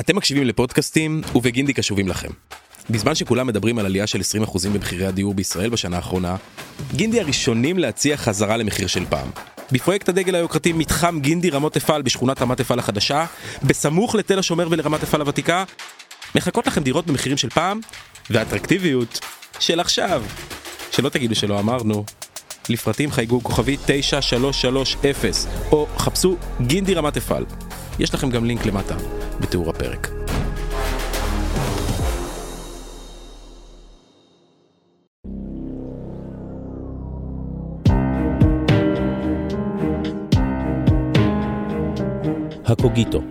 אתם מקשיבים לפודקאסטים, ובגינדי קשובים לכם. בזמן שכולם מדברים על עלייה של 20% במחירי הדיור בישראל בשנה האחרונה, גינדי הראשונים להציע חזרה למחיר של פעם. בפרויקט הדגל היוקרתי מתחם גינדי רמות אפעל בשכונת רמת אפעל החדשה, בסמוך לתל השומר ולרמת אפעל הוותיקה, מחכות לכם דירות במחירים של פעם, ואטרקטיביות של עכשיו. שלא תגידו שלא אמרנו. לפרטים חייגו כוכבי 9330 או חפשו גינדי רמת אפעל. יש לכם גם לינק למטה בתיאור הפרק. הקוגיטו,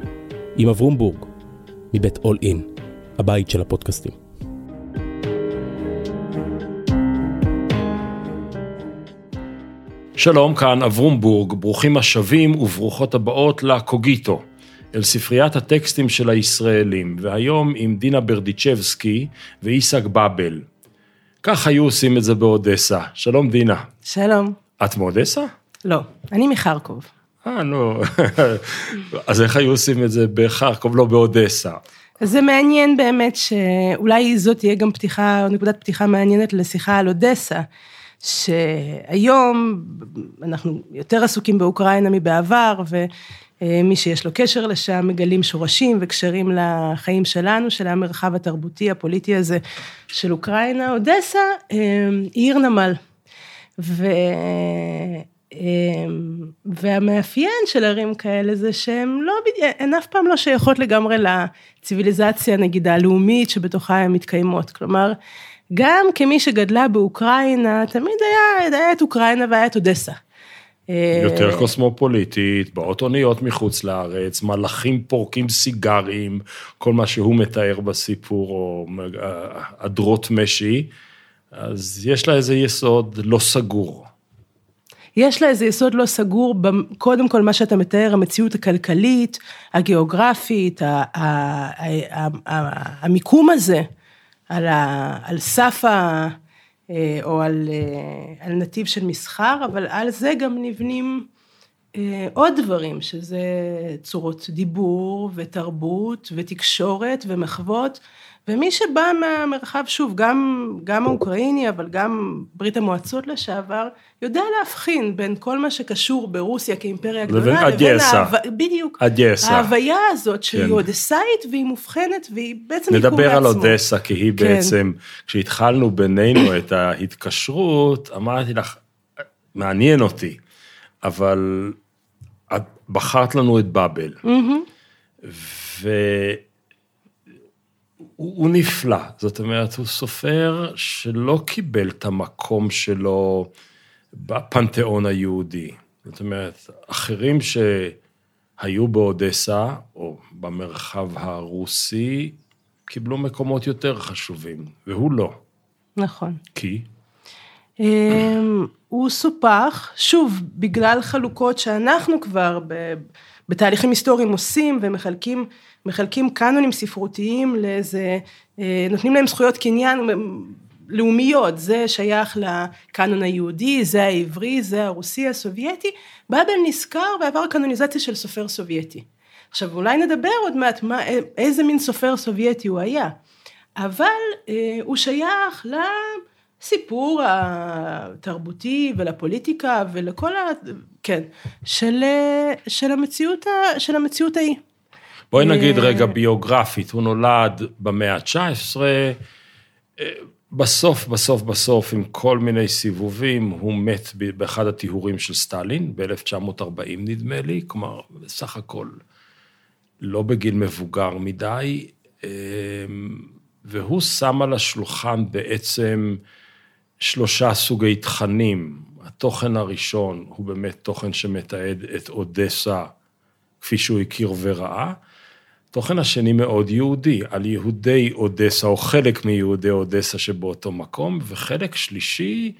עם אברום בורג, מבית אול אין, הבית של הפודקאסטים. שלום, כאן אברום בורג, ברוכים השבים וברוכות הבאות לקוגיטו, אל ספריית הטקסטים של הישראלים, והיום עם דינה ברדיצ'בסקי ואיסק באבל. כך היו עושים את זה באודסה. שלום, דינה. שלום. את מאודסה? לא, אני מחרקוב. אה, נו. אז איך היו עושים את זה בחרקוב, לא באודסה? זה מעניין באמת שאולי זאת תהיה גם פתיחה, נקודת פתיחה מעניינת לשיחה על אודסה, שהיום אנחנו יותר עסוקים באוקראינה מבעבר, ומי שיש לו קשר לשם מגלים שורשים וקשרים לחיים שלנו, של המרחב התרבותי הפוליטי הזה של אוקראינה. אודסה היא עיר נמל. ו... והמאפיין של ערים כאלה זה שהן לא, הן אף פעם לא שייכות לגמרי לציוויליזציה, נגיד, הלאומית שבתוכה הן מתקיימות. כלומר, גם כמי שגדלה באוקראינה, תמיד היה, היה את אוקראינה והיה את אודסה. יותר קוסמופוליטית, באות אוניות מחוץ לארץ, מלאכים פורקים סיגרים, כל מה שהוא מתאר בסיפור, או עדרות משי, אז יש לה איזה יסוד לא סגור. יש לה איזה יסוד לא סגור, קודם כל מה שאתה מתאר, המציאות הכלכלית, הגיאוגרפית, המיקום הזה, על סף ה... או על, על נתיב של מסחר, אבל על זה גם נבנים עוד דברים, שזה צורות דיבור ותרבות ותקשורת ומחוות, ומי שבא מהמרחב, שוב, גם, גם האוקראיני, אבל גם ברית המועצות לשעבר, יודע להבחין בין כל מה שקשור ברוסיה כאימפריה גדולה, לבין ההו... בדיוק, אדייסה. ההוויה הזאת שהיא כן. אודסאית והיא מובחנת והיא בעצם מיקום. נדבר על אודסה, כי היא כן. בעצם, כשהתחלנו בינינו את ההתקשרות, אמרתי לך, מעניין אותי, אבל את בחרת לנו את באבל. Mm-hmm. ו... הוא, הוא נפלא, זאת אומרת, הוא סופר שלא קיבל את המקום שלו בפנתיאון היהודי. זאת אומרת, אחרים שהיו באודסה, או במרחב הרוסי, קיבלו מקומות יותר חשובים, והוא לא. נכון. כי? אמ, הוא סופח, שוב, בגלל חלוקות שאנחנו כבר בתהליכים היסטוריים עושים ומחלקים מחלקים קאנונים ספרותיים לאיזה, אה, נותנים להם זכויות קניין לאומיות, זה שייך לקאנון היהודי, זה העברי, זה הרוסי, הסובייטי, באבל נזכר ועבר קאנוניזציה של סופר סובייטי. עכשיו אולי נדבר עוד מעט מה, איזה מין סופר סובייטי הוא היה, אבל אה, הוא שייך לסיפור התרבותי ולפוליטיקה ולכל ה... כן, של, אה, של המציאות, של המציאות ההיא. בואי נגיד רגע ביוגרפית, הוא נולד במאה ה-19, אה, בסוף, בסוף, בסוף, עם כל מיני סיבובים, הוא מת באחד הטיהורים של סטלין, ב-1940 נדמה לי, כלומר, בסך הכל לא בגיל מבוגר מדי, אה, והוא שם על השולחן בעצם שלושה סוגי תכנים. התוכן הראשון הוא באמת תוכן שמתעד את אודסה כפי שהוא הכיר וראה. התוכן השני מאוד יהודי, על יהודי אודסה, או חלק מיהודי אודסה שבאותו מקום, וחלק שלישי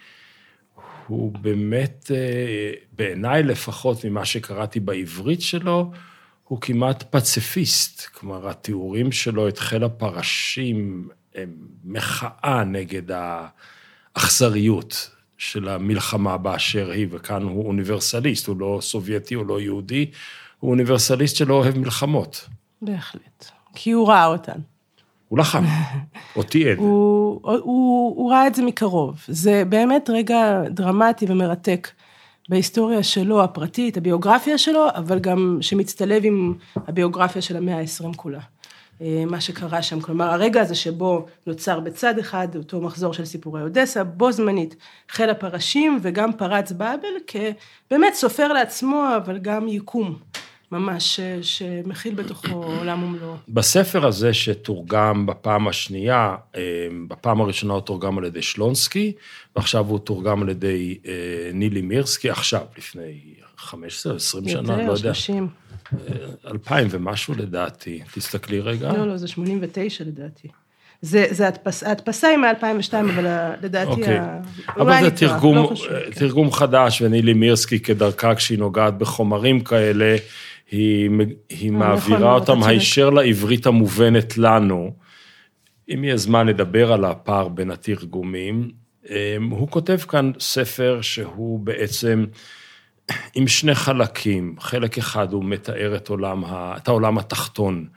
הוא באמת, אה, בעיניי לפחות ממה שקראתי בעברית שלו, הוא כמעט פציפיסט, כלומר התיאורים שלו את חיל הפרשים הם מחאה נגד האכזריות של המלחמה באשר היא, וכאן הוא אוניברסליסט, הוא לא סובייטי, הוא לא יהודי, הוא אוניברסליסט שלא אוהב מלחמות. בהחלט. כי הוא ראה אותן. הוא לחם, או תיעד. הוא, הוא, הוא ראה את זה מקרוב. זה באמת רגע דרמטי ומרתק בהיסטוריה שלו, הפרטית, הביוגרפיה שלו, אבל גם שמצטלב עם הביוגרפיה של המאה ה-20 כולה. אה, מה שקרה שם, כלומר הרגע הזה שבו נוצר בצד אחד אותו מחזור של סיפורי אודסה, בו זמנית חיל הפרשים וגם פרץ באבל כבאמת סופר לעצמו, אבל גם יקום. ממש, שמכיל בתוכו עולם ומלואו. בספר הזה שתורגם בפעם השנייה, אה, בפעם הראשונה הוא תורגם על ידי שלונסקי, ועכשיו הוא תורגם על ידי אה, נילי מירסקי, עכשיו, לפני 15, 20 שנה, לא יודע. יותר, 30. 2000 ומשהו לדעתי, תסתכלי רגע. לא, לא, זה 89 לדעתי. זה, זה הדפס, ההדפסה היא מ-2002, אבל לדעתי, אוקיי. ה... אבל זה תרגום, לא חשוב, כן. תרגום חדש, ונילי מירסקי כדרכה כשהיא נוגעת בחומרים כאלה, היא, היא נכון, מעבירה מאוד, אותם צודק. הישר לעברית המובנת לנו. אם יהיה זמן לדבר על הפער בין התרגומים, אמ, הוא כותב כאן ספר שהוא בעצם עם שני חלקים. חלק אחד הוא מתאר את, עולם את העולם התחתון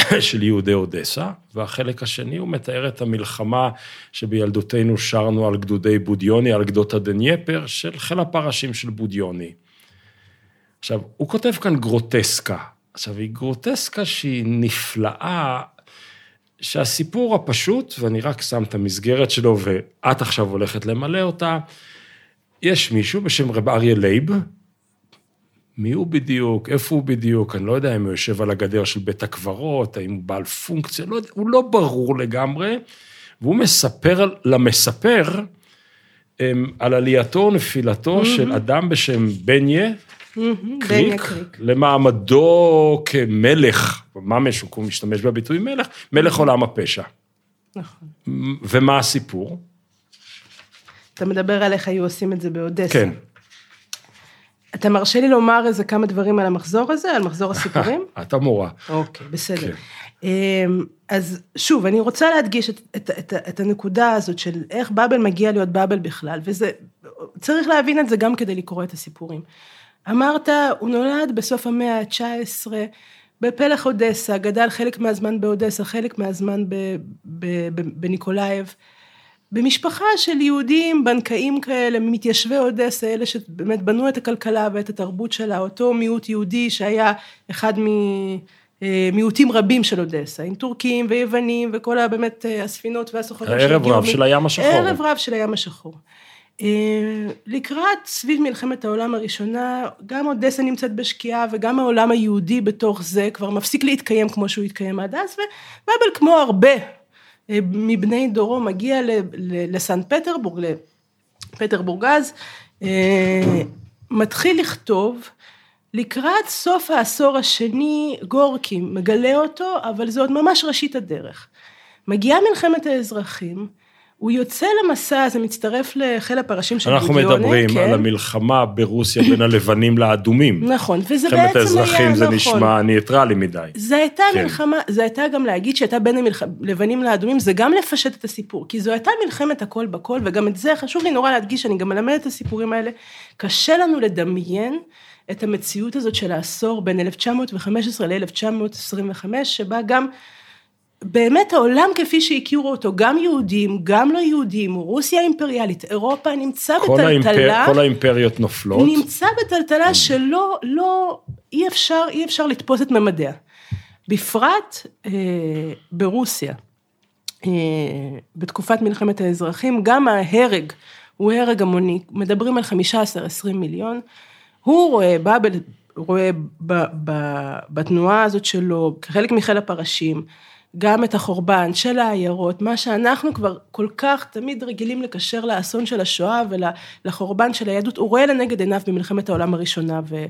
של יהודי אודסה, והחלק השני הוא מתאר את המלחמה שבילדותנו שרנו על גדודי בודיוני, על גדות הדנייפר, של חיל הפרשים של בודיוני. עכשיו, הוא כותב כאן גרוטסקה. עכשיו, היא גרוטסקה שהיא נפלאה, שהסיפור הפשוט, ואני רק שם את המסגרת שלו, ואת עכשיו הולכת למלא אותה, יש מישהו בשם רב אריה לייב, מי הוא בדיוק, איפה הוא בדיוק, אני לא יודע אם הוא יושב על הגדר של בית הקברות, האם הוא בעל פונקציה, לא יודע, הוא לא ברור לגמרי, והוא מספר למספר אמ, על עלייתו ונפילתו של אדם בשם בניה, בניה קריק, קריק. למעמדו כמלך, ממש הוא משתמש בביטוי מלך, מלך עולם הפשע. נכון. ומה הסיפור? אתה מדבר על איך היו עושים את זה באודסה. כן. אתה מרשה לי לומר איזה כמה דברים על המחזור הזה, על מחזור הסיפורים? את המורה. אוקיי, בסדר. כן. אמ, אז שוב, אני רוצה להדגיש את, את, את, את הנקודה הזאת של איך באבל מגיע להיות באבל בכלל, וזה, צריך להבין את זה גם כדי לקרוא את הסיפורים. אמרת, הוא נולד בסוף המאה ה-19 בפלח אודסה, גדל חלק מהזמן באודסה, חלק מהזמן ב, ב, ב, בניקולאייב. במשפחה של יהודים, בנקאים כאלה, מתיישבי אודסה, אלה שבאמת בנו את הכלכלה ואת התרבות שלה, אותו מיעוט יהודי שהיה אחד ממיעוטים רבים של אודסה, עם טורקים ויוונים וכל באמת אה, הספינות והסוחרים שהגיעו רב מ- של הים השחור. ערב רב של הים השחור. אה, לקראת, סביב מלחמת העולם הראשונה, גם אודסה נמצאת בשקיעה וגם העולם היהודי בתוך זה כבר מפסיק להתקיים כמו שהוא התקיים עד אז, ובאבל כמו הרבה אה, מבני דורו מגיע לסן פטרבורג, לפטרבורג אז, אה, מתחיל לכתוב, לקראת סוף העשור השני, גורקי מגלה אותו, אבל זה עוד ממש ראשית הדרך. מגיעה מלחמת האזרחים, הוא יוצא למסע הזה, מצטרף לחיל הפרשים של אנחנו בודיונה, מדברים כן. על המלחמה ברוסיה בין הלבנים לאדומים. נכון, וזה בעצם היה, האזרחים זה נכון. נשמע ניטרלי מדי. זה הייתה כן. מלחמה, זה הייתה גם להגיד שהייתה בין הלבנים לאדומים, זה גם לפשט את הסיפור, כי זו הייתה מלחמת הכל בכל, וגם את זה חשוב לי נורא להדגיש, אני גם מלמדת את הסיפורים האלה, קשה לנו לדמיין את המציאות הזאת של העשור בין 1915 ל-1925, שבה גם באמת העולם כפי שהכירו אותו, גם יהודים, גם לא יהודים, רוסיה האימפריאלית, אירופה נמצא כל, האימפר, בטלטלה. כל האימפריות נופלות. נמצא בטלטלה שלא, לא, אי אפשר, אי אפשר לתפוס את ממדיה. בפרט אה, ברוסיה, אה, בתקופת מלחמת האזרחים, גם ההרג הוא הרג המוני, מדברים על 15-20 מיליון. הוא רואה, באבל רואה ב, ב, בתנועה הזאת שלו, כחלק מחיל הפרשים, גם את החורבן של העיירות, מה שאנחנו כבר כל כך תמיד רגילים לקשר לאסון של השואה ולחורבן של היהדות, הוא רואה לנגד עיניו במלחמת העולם הראשונה ו,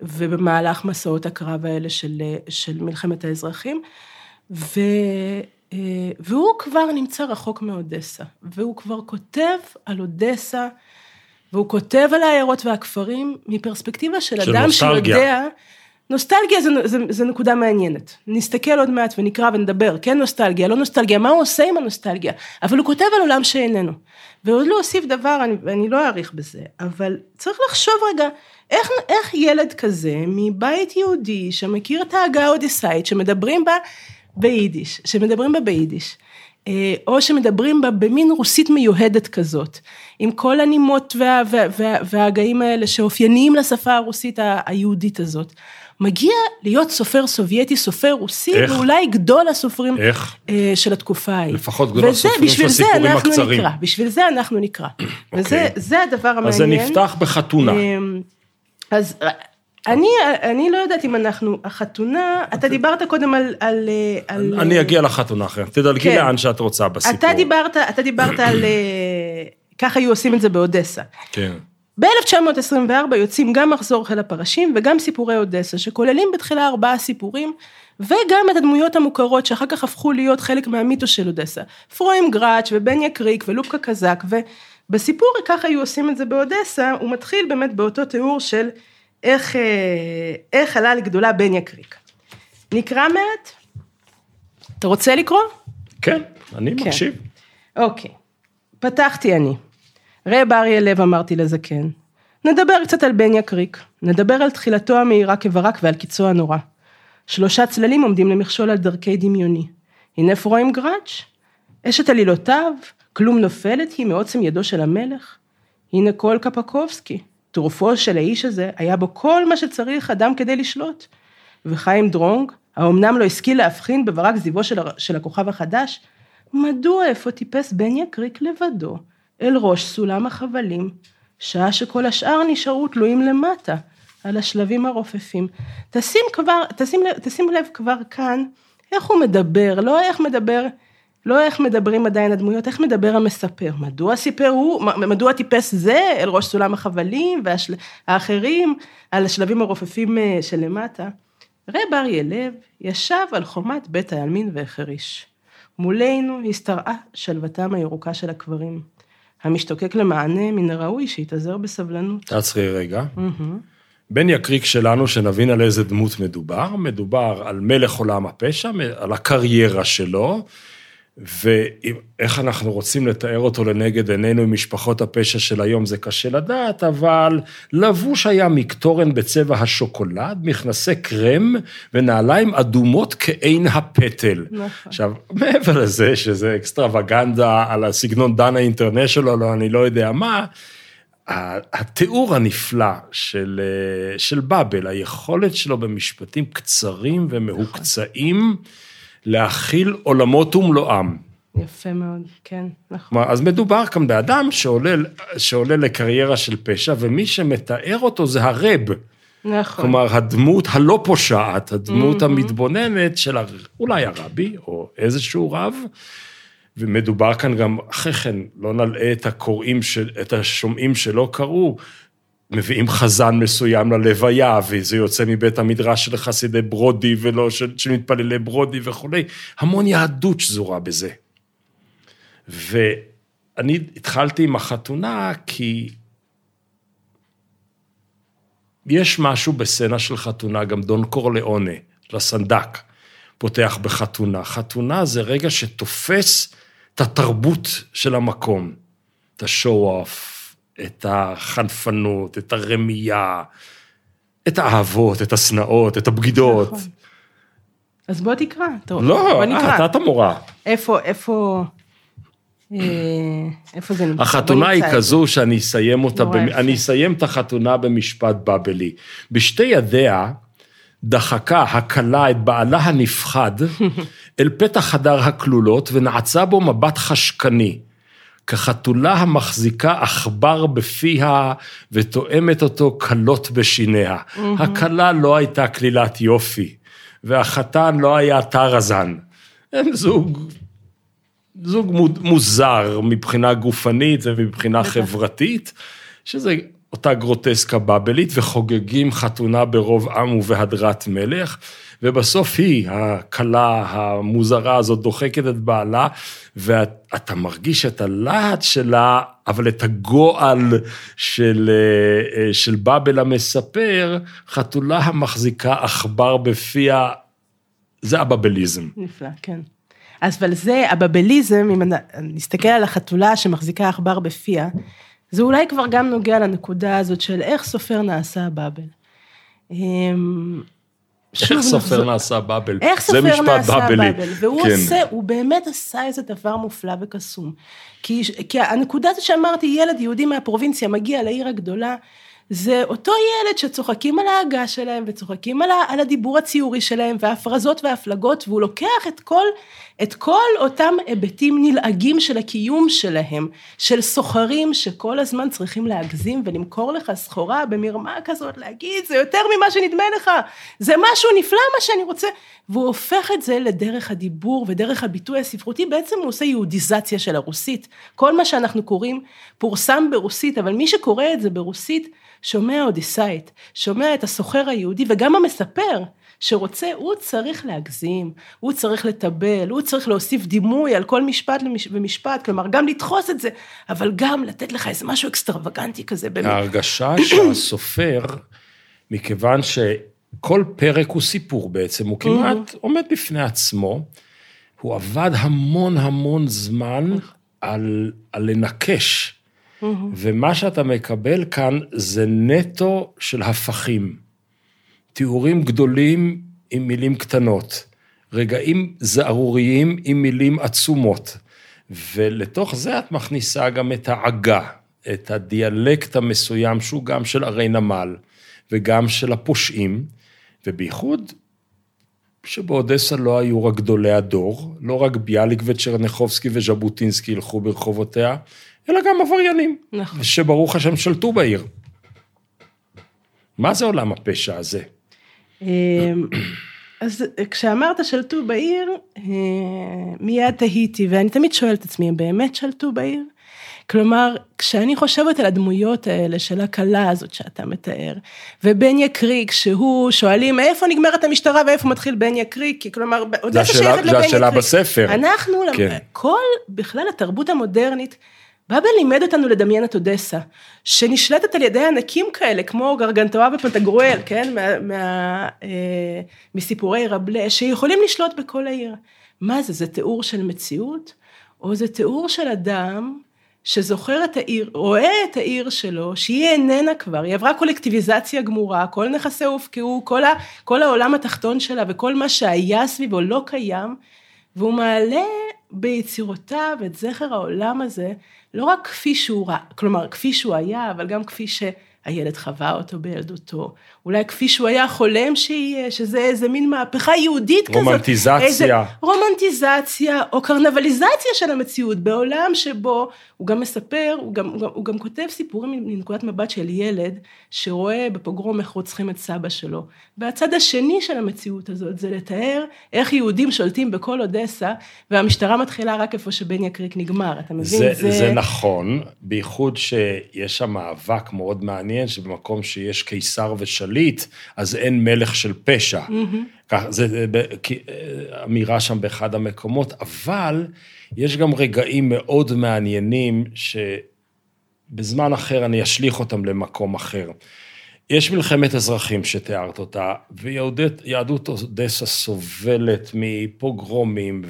ובמהלך מסעות הקרב האלה של, של מלחמת האזרחים. ו, אה, והוא כבר נמצא רחוק מאודסה, והוא כבר כותב על אודסה, והוא כותב על העיירות והכפרים מפרספקטיבה של, של אדם נוסטלגיה. שיודע, נוסטלגיה זה, זה, זה נקודה מעניינת. נסתכל עוד מעט ונקרא ונדבר, כן נוסטלגיה, לא נוסטלגיה, מה הוא עושה עם הנוסטלגיה? אבל הוא כותב על עולם שאיננו. ועוד לא אוסיף דבר, אני, ואני לא אאריך בזה, אבל צריך לחשוב רגע, איך, איך ילד כזה מבית יהודי שמכיר את ההגה האודיסאית, שמדברים בה ביידיש, שמדברים בה ביידיש, אה, או שמדברים בה במין רוסית מיוהדת כזאת, עם כל הנימות וה, וה, וה, וההגאים האלה שאופייניים לשפה הרוסית היהודית הזאת. מגיע להיות סופר סובייטי, סופר רוסי, איך? ואולי גדול הסופרים איך? אה, של התקופה ההיא. לפחות גדול וזה, הסופרים של בשביל זה הסיפורים אנחנו הקצרים. נקרא, בשביל זה אנחנו נקרא. וזה זה הדבר המעניין. אז זה נפתח בחתונה. אמ, אז אני, אני לא יודעת אם אנחנו, החתונה, אתה דיברת קודם על... על, על אני אגיע לחתונה אחרת, תדלגי כן. לאן שאת רוצה בסיפור. אתה דיברת, אתה דיברת על... אה, ככה היו עושים את זה באודסה. כן. ב-1924 יוצאים גם מחזור חיל הפרשים וגם סיפורי אודסה, שכוללים בתחילה ארבעה סיפורים, וגם את הדמויות המוכרות שאחר כך הפכו להיות חלק מהמיתוס של אודסה. פרוים גראץ' ובניה קריק ולופקה קזק, ובסיפור ככה היו עושים את זה באודסה, הוא מתחיל באמת באותו תיאור של איך, אה, איך עלה לגדולה בניה קריק. נקרא מעט? אתה רוצה לקרוא? כן, אני כן. מקשיב. אוקיי, פתחתי אני. רב אריה לב אמרתי לזקן. נדבר קצת על בניה קריק, נדבר על תחילתו המהירה כברק ועל קיצו הנורא. שלושה צללים עומדים למכשול על דרכי דמיוני. הנה פרוים גראץ', אשת עלילותיו, כלום נופלת היא מעוצם ידו של המלך. הנה קול קפקובסקי, טורפו של האיש הזה, היה בו כל מה שצריך אדם כדי לשלוט. וחיים דרונג, האומנם לא השכיל להבחין בברק זיוו של, של הכוכב החדש, מדוע איפה טיפס בניה קריק לבדו, אל ראש סולם החבלים, שעה שכל השאר נשארו תלויים למטה, על השלבים הרופפים. תשים כבר, תשים תשים לב כבר כאן, איך הוא מדבר, לא איך מדבר, לא איך מדברים עדיין הדמויות, איך מדבר המספר. מדוע סיפר הוא, מדוע טיפס זה אל ראש סולם החבלים והאחרים על השלבים הרופפים אה, שלמטה. רב אריה לב ישב על חומת בית העלמין והחריש. מולנו השתרעה שלוותם הירוקה של הקברים. המשתוקק למענה, מן הראוי שיתאזר בסבלנות. תעצרי רגע. בן יקריק שלנו, שנבין על איזה דמות מדובר, מדובר על מלך עולם הפשע, על הקריירה שלו, ואיך אנחנו רוצים לתאר אותו לנגד עינינו עם משפחות הפשע של היום, זה קשה לדעת, אבל לבוש היה מקטורן בצבע השוקולד, מכנסי קרם ונעליים אדומות כעין הפטל. נכון. עכשיו, מעבר לזה, שזה אקסטרווגנדה על הסגנון דנה אינטרנשיונל, או אני לא יודע מה, התיאור הנפלא של, אה, של באבל, היכולת שלו במשפטים קצרים ומהוקצעים, להכיל עולמות ומלואם. יפה מאוד, כן, נכון. אז מדובר כאן באדם שעולה, שעולה לקריירה של פשע, ומי שמתאר אותו זה הרב. נכון. כלומר, הדמות הלא פושעת, הדמות המתבוננת של הר- אולי הרבי, או איזשהו רב, ומדובר כאן גם, אחרי כן, לא נלאה את הקוראים, של, את השומעים שלא קראו, מביאים חזן מסוים ללוויה, וזה יוצא מבית המדרש של חסידי ברודי, ולא של, של מתפללי ברודי וכולי. המון יהדות שזורה בזה. ואני התחלתי עם החתונה כי יש משהו בסצנה של חתונה, גם דון קורליאונה, לסנדק, פותח בחתונה. חתונה זה רגע שתופס את התרבות של המקום, את השואו-אוף, את החנפנות, את הרמייה, את האהבות, את השנאות, את הבגידות. נכון. אז בוא תקרא. טוב, לא, בוא נקרא. אה, אתה את המורה. איפה, איפה, אה, איפה זה נמצא? החתונה היא. כזו שאני אסיים אותה, במ... אני אסיים את החתונה במשפט בבלי. בשתי ידיה דחקה הכלה את בעלה הנפחד אל פתח חדר הכלולות ונעצה בו מבט חשקני. כחתולה המחזיקה עכבר בפיה ותואמת אותו כלות בשיניה. הכלה לא הייתה כלילת יופי, והחתן לא היה טרזן. הם זוג זוג מו- מוזר מבחינה גופנית ומבחינה חברתית, שזה אותה גרוטסקה בבלית, וחוגגים חתונה ברוב עם ובהדרת מלך, ובסוף היא, הכלה המוזרה הזאת, דוחקת את בעלה, ואתה מרגיש את הלהט שלה, אבל את הגועל של, אה, אה, של באבל המספר, חתולה המחזיקה עכבר בפיה, זה הבבליזם. נפלא, כן. אז אבל זה, הבבליזם, אם נסתכל על החתולה שמחזיקה עכבר בפיה, זה אולי כבר גם נוגע לנקודה הזאת של איך סופר נעשה הבאבל. איך סופר נעשה באבל? איך זה סופר משפט נעשה באבלי. באבל, והוא כן. עושה, הוא באמת עשה איזה דבר מופלא וקסום. כי, כי הנקודה הזאת שאמרתי, ילד יהודי מהפרובינציה מגיע לעיר הגדולה, זה אותו ילד שצוחקים על ההגה שלהם, וצוחקים על, ה, על הדיבור הציורי שלהם, וההפרזות וההפלגות, והוא לוקח את כל, את כל אותם היבטים נלעגים של הקיום שלהם, של סוחרים שכל הזמן צריכים להגזים ולמכור לך סחורה במרמה כזאת, להגיד, זה יותר ממה שנדמה לך, זה משהו נפלא מה שאני רוצה, והוא הופך את זה לדרך הדיבור ודרך הביטוי הספרותי, בעצם הוא עושה יהודיזציה של הרוסית. כל מה שאנחנו קוראים פורסם ברוסית, אבל מי שקורא את זה ברוסית, שומע אודיסאית, שומע את הסוחר היהודי וגם המספר שרוצה, הוא צריך להגזים, הוא צריך לטבל, הוא צריך להוסיף דימוי על כל משפט למש- ומשפט, כלומר גם לדחוס את זה, אבל גם לתת לך איזה משהו אקסטרווגנטי כזה, באמת. ההרגשה שהסופר, מכיוון שכל פרק הוא סיפור בעצם, הוא כמעט עומד בפני עצמו, הוא עבד המון המון זמן על, על לנקש. ומה שאתה מקבל כאן זה נטו של הפכים. תיאורים גדולים עם מילים קטנות, רגעים זערוריים עם מילים עצומות, ולתוך זה את מכניסה גם את העגה, את הדיאלקט המסוים שהוא גם של ערי נמל וגם של הפושעים, ובייחוד שבאודסה לא היו רק גדולי הדור, לא רק ביאליק וצ'רניחובסקי וז'בוטינסקי ילכו ברחובותיה, אלא גם עבריינים, נכון. שברוך השם שלטו בעיר. מה זה עולם הפשע הזה? אמ, אז כשאמרת שלטו בעיר, אה, מיד תהיתי, ואני תמיד שואלת את עצמי, הם באמת שלטו בעיר? כלומר, כשאני חושבת על הדמויות האלה של הכלה הזאת שאתה מתאר, ובן יקריק, שהוא, שואלים איפה נגמרת המשטרה ואיפה מתחיל בן יקריק, כי כלומר, אודסה השאלה- שייכת זה לבן השאלה יקריק. בספר. אנחנו, כן. כל, בכלל התרבות המודרנית, באבל לימד אותנו לדמיין את אודסה, שנשלטת על ידי ענקים כאלה, כמו גרגנטואה ופנטגרואל, כן, מה, מה, אה, מסיפורי רבלה, שיכולים לשלוט בכל העיר. מה זה, זה תיאור של מציאות, או זה תיאור של אדם שזוכר את העיר, רואה את העיר שלו, שהיא איננה כבר, היא עברה קולקטיביזציה גמורה, כל נכסיה הופקעו, כל, ה, כל העולם התחתון שלה וכל מה שהיה סביבו לא קיים, והוא מעלה ביצירותיו את זכר העולם הזה, לא רק כפי שהוא כלומר, כפי שהוא היה, אבל גם כפי שהילד חווה אותו בילדותו. אולי כפי שהוא היה חולם שיהיה, שזה איזה מין מהפכה יהודית כזאת. רומנטיזציה. איזה, רומנטיזציה או קרנבליזציה של המציאות, בעולם שבו הוא גם מספר, הוא גם, הוא גם, הוא גם כותב סיפורים מנקודת מבט של ילד, שרואה בפוגרום איך רוצחים את סבא שלו. והצד השני של המציאות הזאת זה לתאר איך יהודים שולטים בכל אודסה, והמשטרה מתחילה רק איפה שבן יקריק נגמר, אתה מבין? זה, זה... זה נכון, בייחוד שיש שם מאבק מאוד מעניין, שבמקום שיש קיסר ושליט, אז אין מלך של פשע. כי- אה, אמירה שם באחד המקומות, אבל יש גם רגעים מאוד מעניינים, שבזמן אחר אני אשליך אותם למקום אחר. יש מלחמת אזרחים שתיארת אותה, ויהדות אודסה סובלת מפוגרומים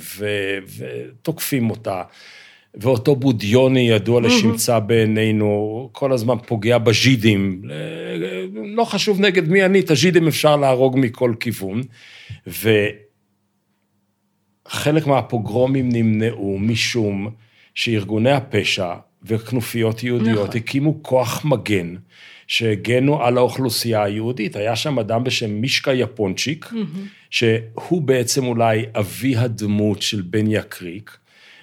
ותוקפים אותה. ואותו בודיוני ידוע לשמצה בעינינו, כל הזמן פוגע בז'ידים. לא חשוב נגד מי אני, את הז'ידים אפשר להרוג מכל כיוון. וחלק מהפוגרומים נמנעו משום שארגוני הפשע וכנופיות יהודיות נכון. הקימו כוח מגן. שהגנו על האוכלוסייה היהודית. היה שם אדם בשם מישקה יפונצ'יק, שהוא בעצם אולי אבי הדמות של בן יקריק,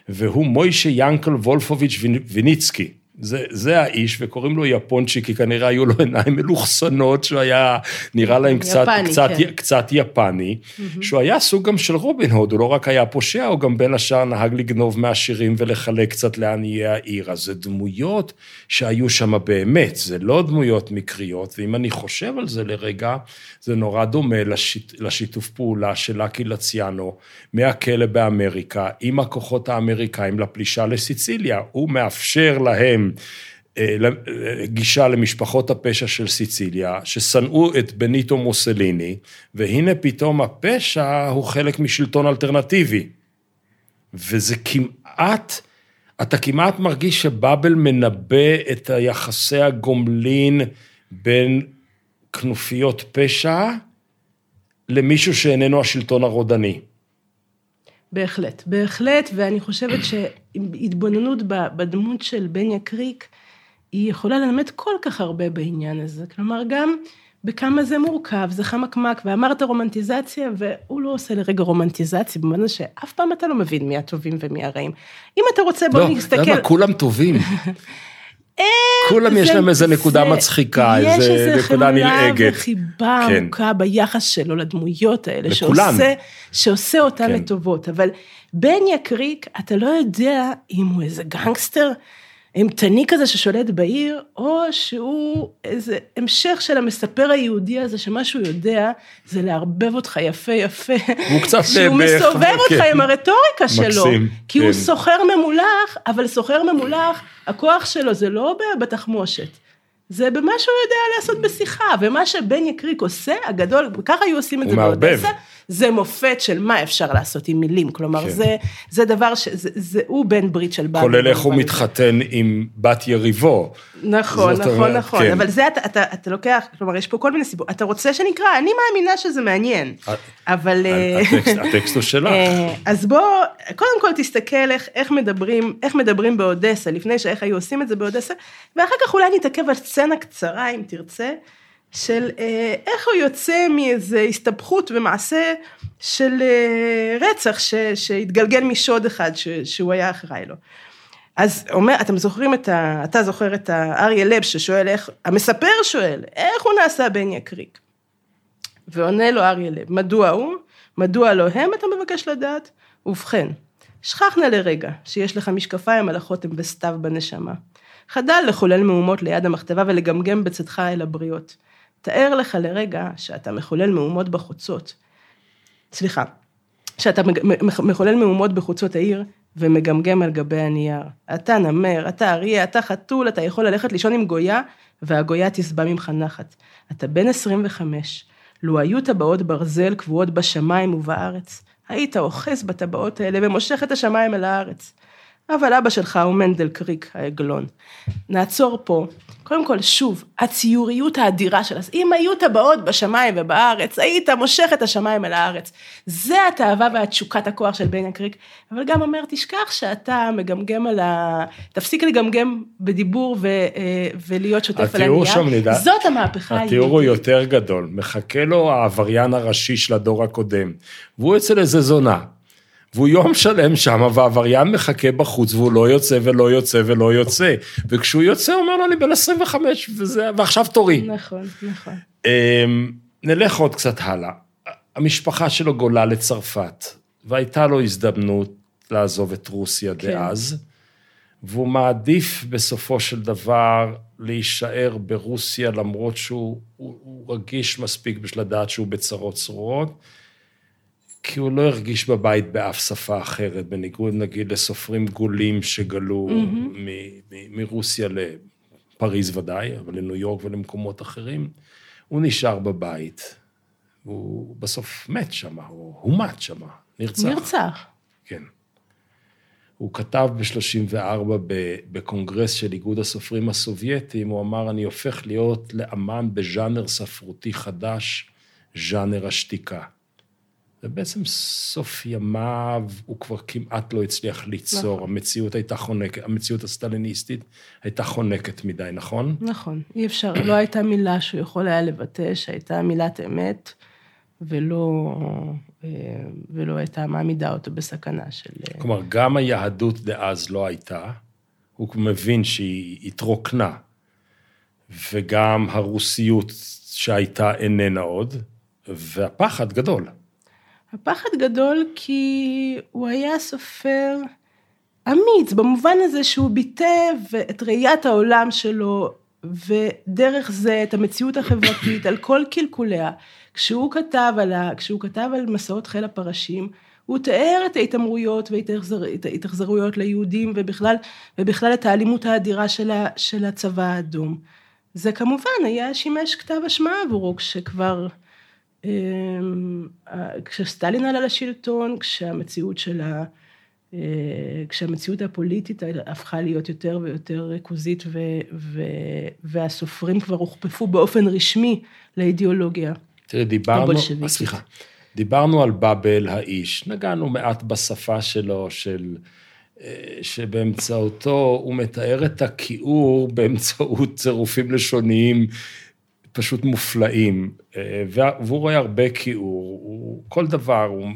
והוא מוישה ינקל וולפוביץ' ויניצקי. זה, זה האיש, וקוראים לו יפונצ'יק, כי כנראה היו לו עיניים מלוכסנות, שהוא היה נראה להם קצת, יפני, קצת, כן. קצת יפני, שהוא היה סוג גם של רובין הוד, הוא לא רק היה פושע, הוא גם בין השאר נהג לגנוב מהשירים ולחלק קצת לעניי העיר. אז זה דמויות שהיו שם באמת, זה לא דמויות מקריות, ואם אני חושב על זה לרגע, זה נורא דומה לשיט, לשיתוף פעולה של לקי לציאנו מהכלא באמריקה, עם הכוחות האמריקאים לפלישה לסיציליה. הוא מאפשר להם גישה למשפחות הפשע של סיציליה, ששנאו את בניטו מוסליני, והנה פתאום הפשע הוא חלק משלטון אלטרנטיבי. וזה כמעט, אתה כמעט מרגיש שבאבל מנבא את היחסי הגומלין בין כנופיות פשע למישהו שאיננו השלטון הרודני. בהחלט, בהחלט, ואני חושבת שהתבוננות בדמות של בניה קריק, היא יכולה ללמד כל כך הרבה בעניין הזה. כלומר, גם בכמה זה מורכב, זה חמקמק, ואמרת רומנטיזציה, והוא לא עושה לרגע רומנטיזציה, במובן שאף פעם אתה לא מבין מי הטובים ומי הרעים. אם אתה רוצה, בוא לא, נסתכל... לא? כולם טובים. כולם זה, יש להם איזה נקודה זה, מצחיקה, איזה נקודה נלעגת. יש איזה חמלה וחיבה כן. עמוקה ביחס שלו לדמויות האלה, לכולן. שעושה, שעושה אותן כן. לטובות. אבל בניה קריק, אתה לא יודע אם הוא איזה גנגסטר אימתני כזה ששולט בעיר, או שהוא איזה המשך של המספר היהודי הזה, שמה שהוא יודע זה לערבב אותך יפה יפה. והוא קצת שהוא בערך, מסובב אותך כן. עם הרטוריקה שלו. מקסים, כי הוא כן. סוחר ממולח, אבל סוחר ממולח, הכוח שלו זה לא בתחמושת. זה במה שהוא יודע לעשות בשיחה, ומה שבן יקריק עושה, הגדול, ככה היו עושים את הוא זה מערבב. זה מופת של מה אפשר לעשות עם מילים, כלומר, כן. זה, זה דבר ש... זה, זה, הוא בן ברית של בבל. כולל איך הוא. מתחתן עם בת יריבו. נכון, נכון, אומרת, נכון, כן. אבל זה אתה, אתה, אתה לוקח, כלומר, יש פה כל מיני סיבות. אתה רוצה שנקרא, אני מאמינה שזה מעניין, אבל... אה, הטקסט, הטקסט הוא שלך. אה, אז בוא, קודם כל תסתכל איך, איך מדברים, איך מדברים באודסה, לפני שאיך היו עושים את זה באודסה, ואחר כך אולי נתעכב על סצנה קצרה, אם תרצה, של אה, איך הוא יוצא מאיזו הסתבכות ומעשה של אה, רצח ש, שהתגלגל משוד אחד ש, שהוא היה אחראי לו. אז אומר, אתם זוכרים את ה... אתה זוכר את האריה לב ששואל איך, המספר שואל, איך הוא נעשה בן יקריק? ועונה לו אריה לב, מדוע הוא? מדוע לא הם? אתה מבקש לדעת? ובכן, שכח נא לרגע שיש לך משקפיים על החותם וסתיו בנשמה. חדל לחולל מהומות ליד המכתבה ולגמגם בצאתך אל הבריות. תאר לך לרגע שאתה מחולל מהומות בחוצות. סליחה, שאתה מחולל מהומות בחוצות העיר ומגמגם על גבי הנייר. אתה נמר, אתה אריה, אתה חתול, אתה יכול ללכת לישון עם גויה, והגויה תשבע ממך נחת. אתה בן 25, לו היו טבעות ברזל קבועות בשמיים ובארץ, היית אוחז בטבעות האלה ומושך את השמיים אל הארץ. אבל אבא שלך הוא מנדל קריק, העגלון. נעצור פה. קודם כל, שוב, הציוריות האדירה שלה. אם היו טבעות בשמיים ובארץ, היית מושך את השמיים אל הארץ. זה התאווה והתשוקת הכוח של בן הקריק. אבל גם אומר, תשכח שאתה מגמגם על ה... תפסיק לגמגם בדיבור ו... אה, ולהיות שוטף על התיאור הנייר. שם, נדע- זאת המהפכה התיאור הוא היהודית. יותר גדול. מחכה לו העבריין הראשי של הדור הקודם, והוא אצל איזה זונה. והוא יום שלם שם, והעבריין מחכה בחוץ, והוא לא יוצא ולא יוצא ולא יוצא. וכשהוא יוצא, הוא אומר לו, אני בן 25, וזה, ועכשיו תורי. נכון, נכון. אמ, נלך עוד קצת הלאה. המשפחה שלו גולה לצרפת, והייתה לו הזדמנות לעזוב את רוסיה כן. דאז, והוא מעדיף בסופו של דבר להישאר ברוסיה, למרות שהוא הוא, הוא רגיש מספיק בשביל לדעת שהוא בצרות צרורות, כי הוא לא הרגיש בבית באף שפה אחרת, בניגוד נגיד לסופרים גולים שגלו מ- מרוסיה לפריז ודאי, אבל לניו יורק ולמקומות אחרים. הוא נשאר בבית, הוא בסוף מת שם, הוא הומת שם, נרצח. נרצח. כן. הוא כתב ב-34 בקונגרס של איגוד הסופרים הסובייטים, הוא אמר, אני הופך להיות לאמן בז'אנר ספרותי חדש, ז'אנר השתיקה. ובעצם סוף ימיו הוא כבר כמעט לא הצליח ליצור, נכון. המציאות הייתה חונקת, המציאות הסטליניסטית הייתה חונקת מדי, נכון? נכון, אי אפשר, לא הייתה מילה שהוא יכול היה לבטא שהייתה מילת אמת, ולא, אה, ולא הייתה מעמידה אותו בסכנה של... אה, כלומר, גם היהדות דאז לא הייתה, הוא מבין שהיא התרוקנה, וגם הרוסיות שהייתה איננה עוד, והפחד גדול. הפחד גדול כי הוא היה סופר אמיץ, במובן הזה שהוא ביטא את ראיית העולם שלו, ודרך זה את המציאות החברתית על כל קלקוליה. כשהוא כתב על, ה... כשהוא כתב על מסעות חיל הפרשים, הוא תיאר את ההתעמרויות ואת ההתאכזרויות ליהודים, ובכלל, ובכלל את האלימות האדירה של, ה... של הצבא האדום. זה כמובן היה שימש כתב אשמה עבורו, כשכבר... אמ, כשסטלין עלה לשלטון, כשהמציאות של ה... אה, כשהמציאות הפוליטית הפכה להיות יותר ויותר ריכוזית ו... ו... והסופרים כבר הוכפפו באופן רשמי לאידיאולוגיה תראי, דיברנו. סליחה, דיברנו על באבל האיש, נגענו מעט בשפה שלו, של, אה, שבאמצעותו הוא מתאר את הכיעור באמצעות צירופים לשוניים פשוט מופלאים, אה, והוא רואה הרבה כיעור, הוא, כל דבר, הוא,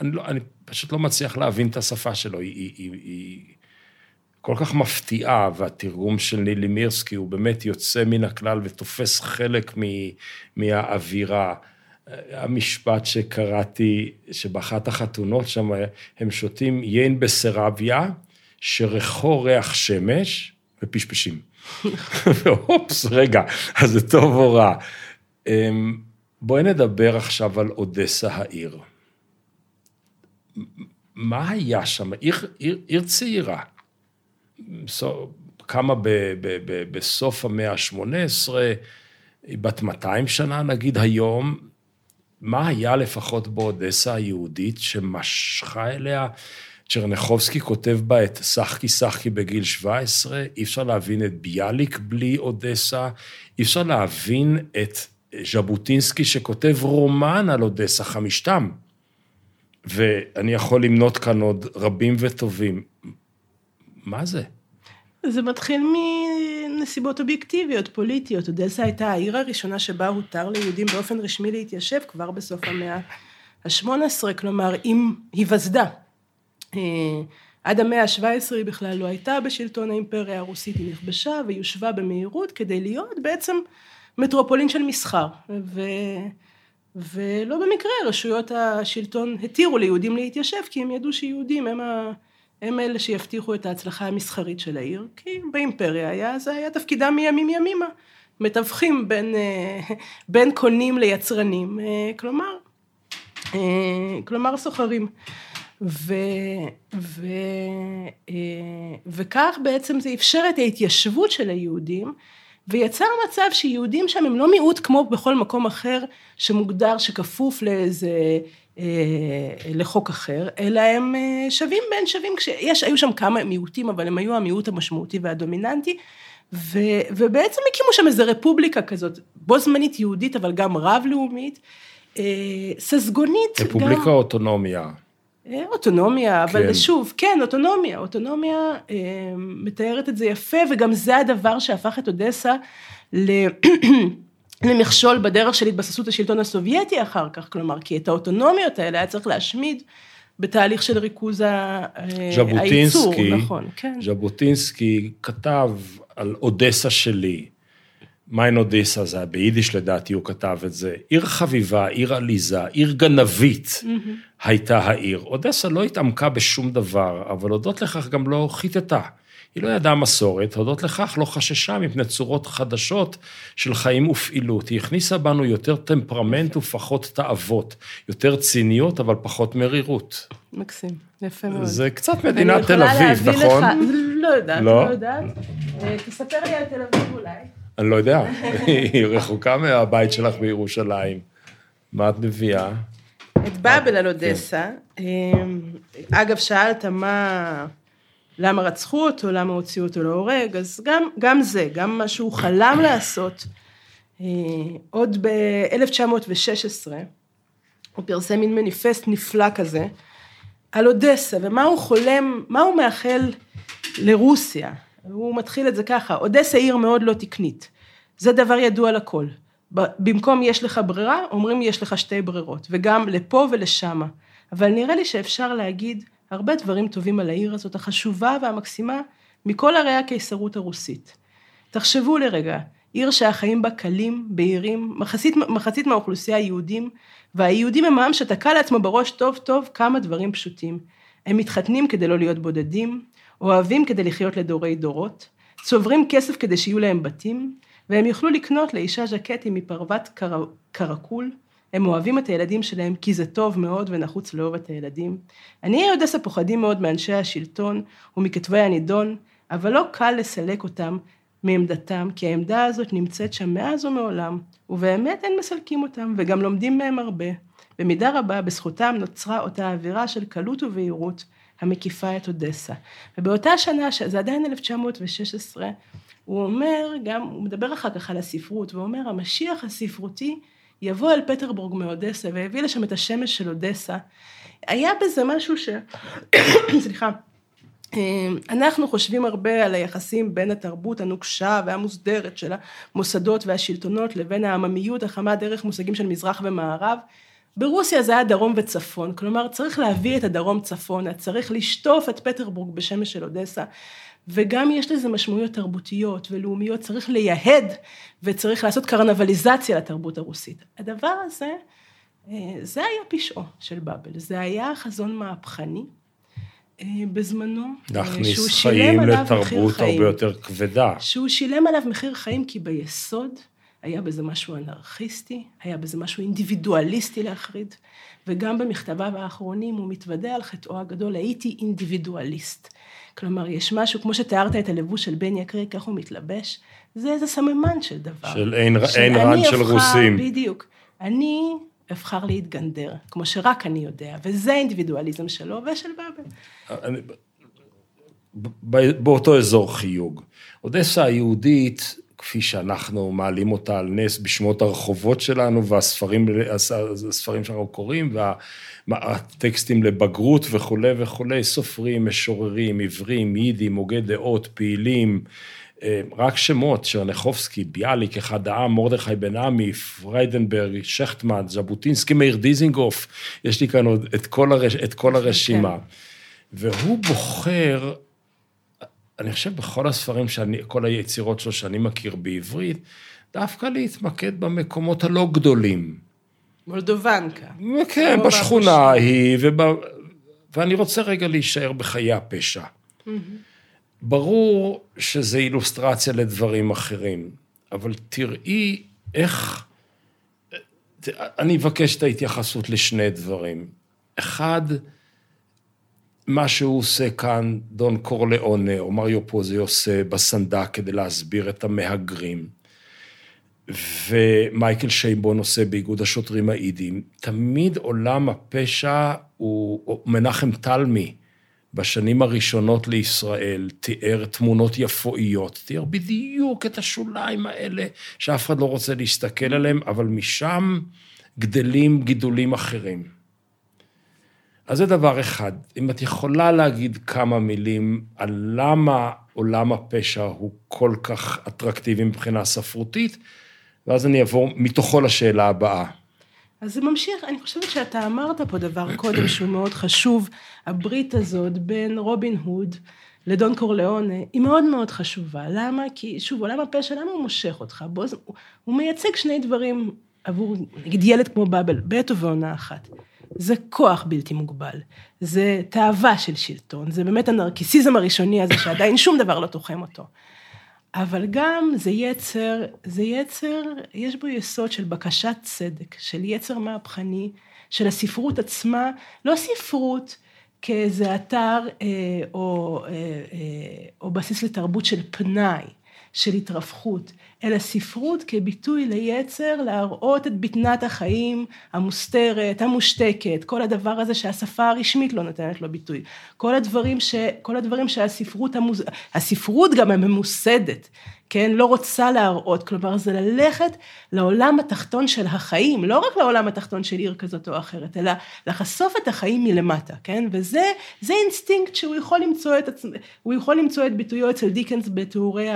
אני, לא, אני פשוט לא מצליח להבין את השפה שלו, היא, היא, היא, היא כל כך מפתיעה, והתרגום של נילי מירסקי הוא באמת יוצא מן הכלל ותופס חלק מ, מהאווירה. המשפט שקראתי, שבאחת החתונות שם, הם שותים יין בסרביה, שריחו ריח שמש ופשפשים. אופס, רגע, אז זה טוב או רע. אמ, בואי נדבר עכשיו על אודסה העיר. מה היה שם? עיר, עיר, עיר צעירה. קמה ב, ב, ב, בסוף המאה ה-18, היא בת 200 שנה נגיד היום. מה היה לפחות באודסה היהודית שמשכה אליה? צ'רנחובסקי כותב בה את שחקי שחקי בגיל 17, אי אפשר להבין את ביאליק בלי אודסה, אי אפשר להבין את ז'בוטינסקי שכותב רומן על אודסה, חמישתם. ואני יכול למנות כאן עוד רבים וטובים. מה זה? זה מתחיל מנסיבות אובייקטיביות, פוליטיות. אודסה הייתה העיר הראשונה שבה הותר ליהודים באופן רשמי להתיישב כבר בסוף המאה ה-18, כלומר, עם היווסדה. אה, עד המאה ה-17 היא בכלל לא הייתה בשלטון האימפריה הרוסית, היא נכבשה ויושבה במהירות כדי להיות בעצם מטרופולין של מסחר. ו... ולא במקרה רשויות השלטון התירו ליהודים להתיישב, כי הם ידעו שיהודים הם, ה... הם אלה שיבטיחו את ההצלחה המסחרית של העיר, כי באימפריה היה, זה היה תפקידם מימים ימימה, מתווכים בין, אה, בין קונים ליצרנים, אה, כלומר, כלומר סוחרים. ו, ו, אה, וכך בעצם זה אפשר את ההתיישבות של היהודים, ויצר מצב שיהודים שם הם לא מיעוט כמו בכל מקום אחר שמוגדר, שכפוף לאיזה, אה, לחוק אחר, אלא הם אה, שווים בין שווים, כשיש, היו שם כמה מיעוטים, אבל הם היו המיעוט המשמעותי והדומיננטי, ו, ובעצם הקימו שם איזה רפובליקה כזאת, בו זמנית יהודית, אבל גם רב-לאומית, ססגונית. רפובליקה או אוטונומיה? אה, אוטונומיה, אבל כן. שוב, כן, אוטונומיה, אוטונומיה אה, מתארת את זה יפה, וגם זה הדבר שהפך את אודסה ל... למכשול בדרך של התבססות השלטון הסובייטי אחר כך, כלומר, כי את האוטונומיות האלה היה צריך להשמיד בתהליך של ריכוז אה, הייצור, נכון, כן. ז'בוטינסקי כתב על אודסה שלי, מיין אודיסה, זה היה ביידיש לדעתי, הוא כתב את זה. עיר חביבה, עיר עליזה, עיר גנבית mm-hmm. הייתה העיר. אודסה לא התעמקה בשום דבר, אבל הודות לכך גם לא חיטטה. היא לא ידעה מסורת, הודות לכך לא חששה מפני צורות חדשות של חיים ופעילות. היא הכניסה בנו יותר טמפרמנט ופחות תאוות, יותר ציניות, אבל פחות מרירות. מקסים, יפה מאוד. זה קצת מדינת תל אביב, נכון? לך, לא יודעת, לא, לא יודעת. אה, תספר לי על תל אביב אולי. אני לא יודע, היא רחוקה מהבית שלך בירושלים. מה את מביאה? את באבל על אודסה. אמ, אגב, שאלת מה... למה רצחו אותו, למה הוציאו אותו להורג, אז גם, גם זה, גם מה שהוא חלם לעשות. אה, עוד ב-1916, הוא פרסם מין מניפסט נפלא כזה, על אודסה, ומה הוא חולם, מה הוא מאחל לרוסיה. הוא מתחיל את זה ככה, אודסה עיר מאוד לא תקנית. זה דבר ידוע לכל. במקום יש לך ברירה, אומרים יש לך שתי ברירות, וגם לפה ולשמה. אבל נראה לי שאפשר להגיד הרבה דברים טובים על העיר הזאת, החשובה והמקסימה מכל ערי הקיסרות הרוסית. תחשבו לרגע, עיר שהחיים בה קלים, בהירים, מחצית, מחצית מהאוכלוסייה יהודים, והיהודים הם עם שתקע לעצמו בראש טוב טוב כמה דברים פשוטים. הם מתחתנים כדי לא להיות בודדים, אוהבים כדי לחיות לדורי דורות, צוברים כסף כדי שיהיו להם בתים, והם יוכלו לקנות לאישה ז'קטים מפרוות קר... קרקול, הם אוהבים את הילדים שלהם כי זה טוב מאוד ונחוץ לאהוב את הילדים. עניי אודסה פוחדים מאוד מאנשי השלטון ומכתבי הנידון, אבל לא קל לסלק אותם מעמדתם, כי העמדה הזאת נמצאת שם מאז ומעולם, ובאמת אין מסלקים אותם, וגם לומדים מהם הרבה. במידה רבה, בזכותם נוצרה אותה אווירה של קלות ובהירות המקיפה את אודסה. ובאותה שנה, זה עדיין 1916, הוא אומר גם, הוא מדבר אחר כך על הספרות, והוא אומר, המשיח הספרותי יבוא אל פטרבורג מאודסה והביא לשם את השמש של אודסה, היה בזה משהו ש... סליחה. אמ, אנחנו חושבים הרבה על היחסים בין התרבות הנוקשה והמוסדרת של המוסדות והשלטונות לבין העממיות החמה דרך מושגים של מזרח ומערב. ברוסיה זה היה דרום וצפון, כלומר צריך להביא את הדרום צפונה, צריך לשטוף את פטרבורג בשמש של אודסה, וגם יש לזה משמעויות תרבותיות ולאומיות, צריך לייהד וצריך לעשות קרנבליזציה לתרבות הרוסית. הדבר הזה, אה, זה היה פשעו של באבל, זה היה חזון מהפכני. אה, בזמנו, אה, להכניס חיים לתרבות הרבה יותר כבדה. שהוא שילם עליו מחיר חיים כי ביסוד היה בזה משהו אנרכיסטי, היה בזה משהו אינדיבידואליסטי להחריד, וגם במכתביו האחרונים הוא מתוודה על חטאו הגדול, הייתי אינדיבידואליסט. כלומר, יש משהו, כמו שתיארת את הלבוש של בן יקרי, כך הוא מתלבש, זה איזה סממן של דבר. של אין, אין רן של אבחר, רוסים. בדיוק. אני אבחר להתגנדר, כמו שרק אני יודע, וזה האינדיבידואליזם שלו ושל באבל. באותו אזור חיוג. אודסה היהודית, כפי שאנחנו מעלים אותה על נס בשמות הרחובות שלנו, והספרים הספרים שאנחנו קוראים, והטקסטים לבגרות וכולי וכולי, סופרים, משוררים, עיוורים, יידים, הוגי דעות, פעילים, אה, רק שמות, טשרניחובסקי, ביאליק, אחד העם, מרדכי בן עמי, פריידנברג, שכטמן, ז'בוטינסקי, מאיר דיזינגוף, יש לי כאן עוד את כל, הרש, את כל הרשימה. כן. והוא בוחר, אני חושב בכל הספרים, שאני, כל היצירות שלו שאני מכיר בעברית, דווקא להתמקד במקומות הלא גדולים. מולדובנקה. כן, בשכונה ההיא, ובא, ואני רוצה רגע להישאר בחיי הפשע. Mm-hmm. ברור שזה אילוסטרציה לדברים אחרים, אבל תראי איך... אני אבקש את ההתייחסות לשני דברים. אחד, מה שהוא עושה כאן, דון קורליאונה או מריו פוזי עושה בסנדק כדי להסביר את המהגרים, ומייקל שייבון עושה באיגוד השוטרים האידים, תמיד עולם הפשע הוא מנחם תלמי. בשנים הראשונות לישראל תיאר תמונות יפואיות, תיאר בדיוק את השוליים האלה שאף אחד לא רוצה להסתכל עליהם, אבל משם גדלים גידולים אחרים. אז זה דבר אחד. אם את יכולה להגיד כמה מילים על למה עולם הפשע הוא כל כך אטרקטיבי מבחינה ספרותית, ואז אני אעבור מתוכו לשאלה הבאה. אז זה ממשיך, אני חושבת שאתה אמרת פה דבר קודם שהוא מאוד חשוב, הברית הזאת בין רובין הוד לדון קורליאונה, היא מאוד מאוד חשובה. למה? כי שוב, עולם הפשע, למה הוא מושך אותך? בו, הוא, הוא מייצג שני דברים עבור, נגיד ילד כמו באבל, בעת ובעונה אחת. זה כוח בלתי מוגבל, זה תאווה של שלטון, זה באמת הנרקיסיזם הראשוני הזה שעדיין שום דבר לא תוחם אותו. אבל גם זה יצר, זה יצר, יש בו יסוד של בקשת צדק, של יצר מהפכני, של הספרות עצמה, לא ספרות כאיזה אתר אה, או, אה, אה, או בסיס לתרבות של פנאי, של התרווחיות, אלא ספרות כביטוי ליצר להראות את בטנת החיים המוסתרת, המושתקת, כל הדבר הזה שהשפה הרשמית לא נותנת לו ביטוי. כל הדברים, ש, כל הדברים שהספרות, המוס, הספרות גם הממוסדת, כן, לא רוצה להראות, כלומר זה ללכת לעולם התחתון של החיים, לא רק לעולם התחתון של עיר כזאת או אחרת, אלא לחשוף את החיים מלמטה, כן, וזה אינסטינקט שהוא יכול למצוא את עצמו, הוא יכול למצוא את ביטויו אצל דיקנס בתיאורי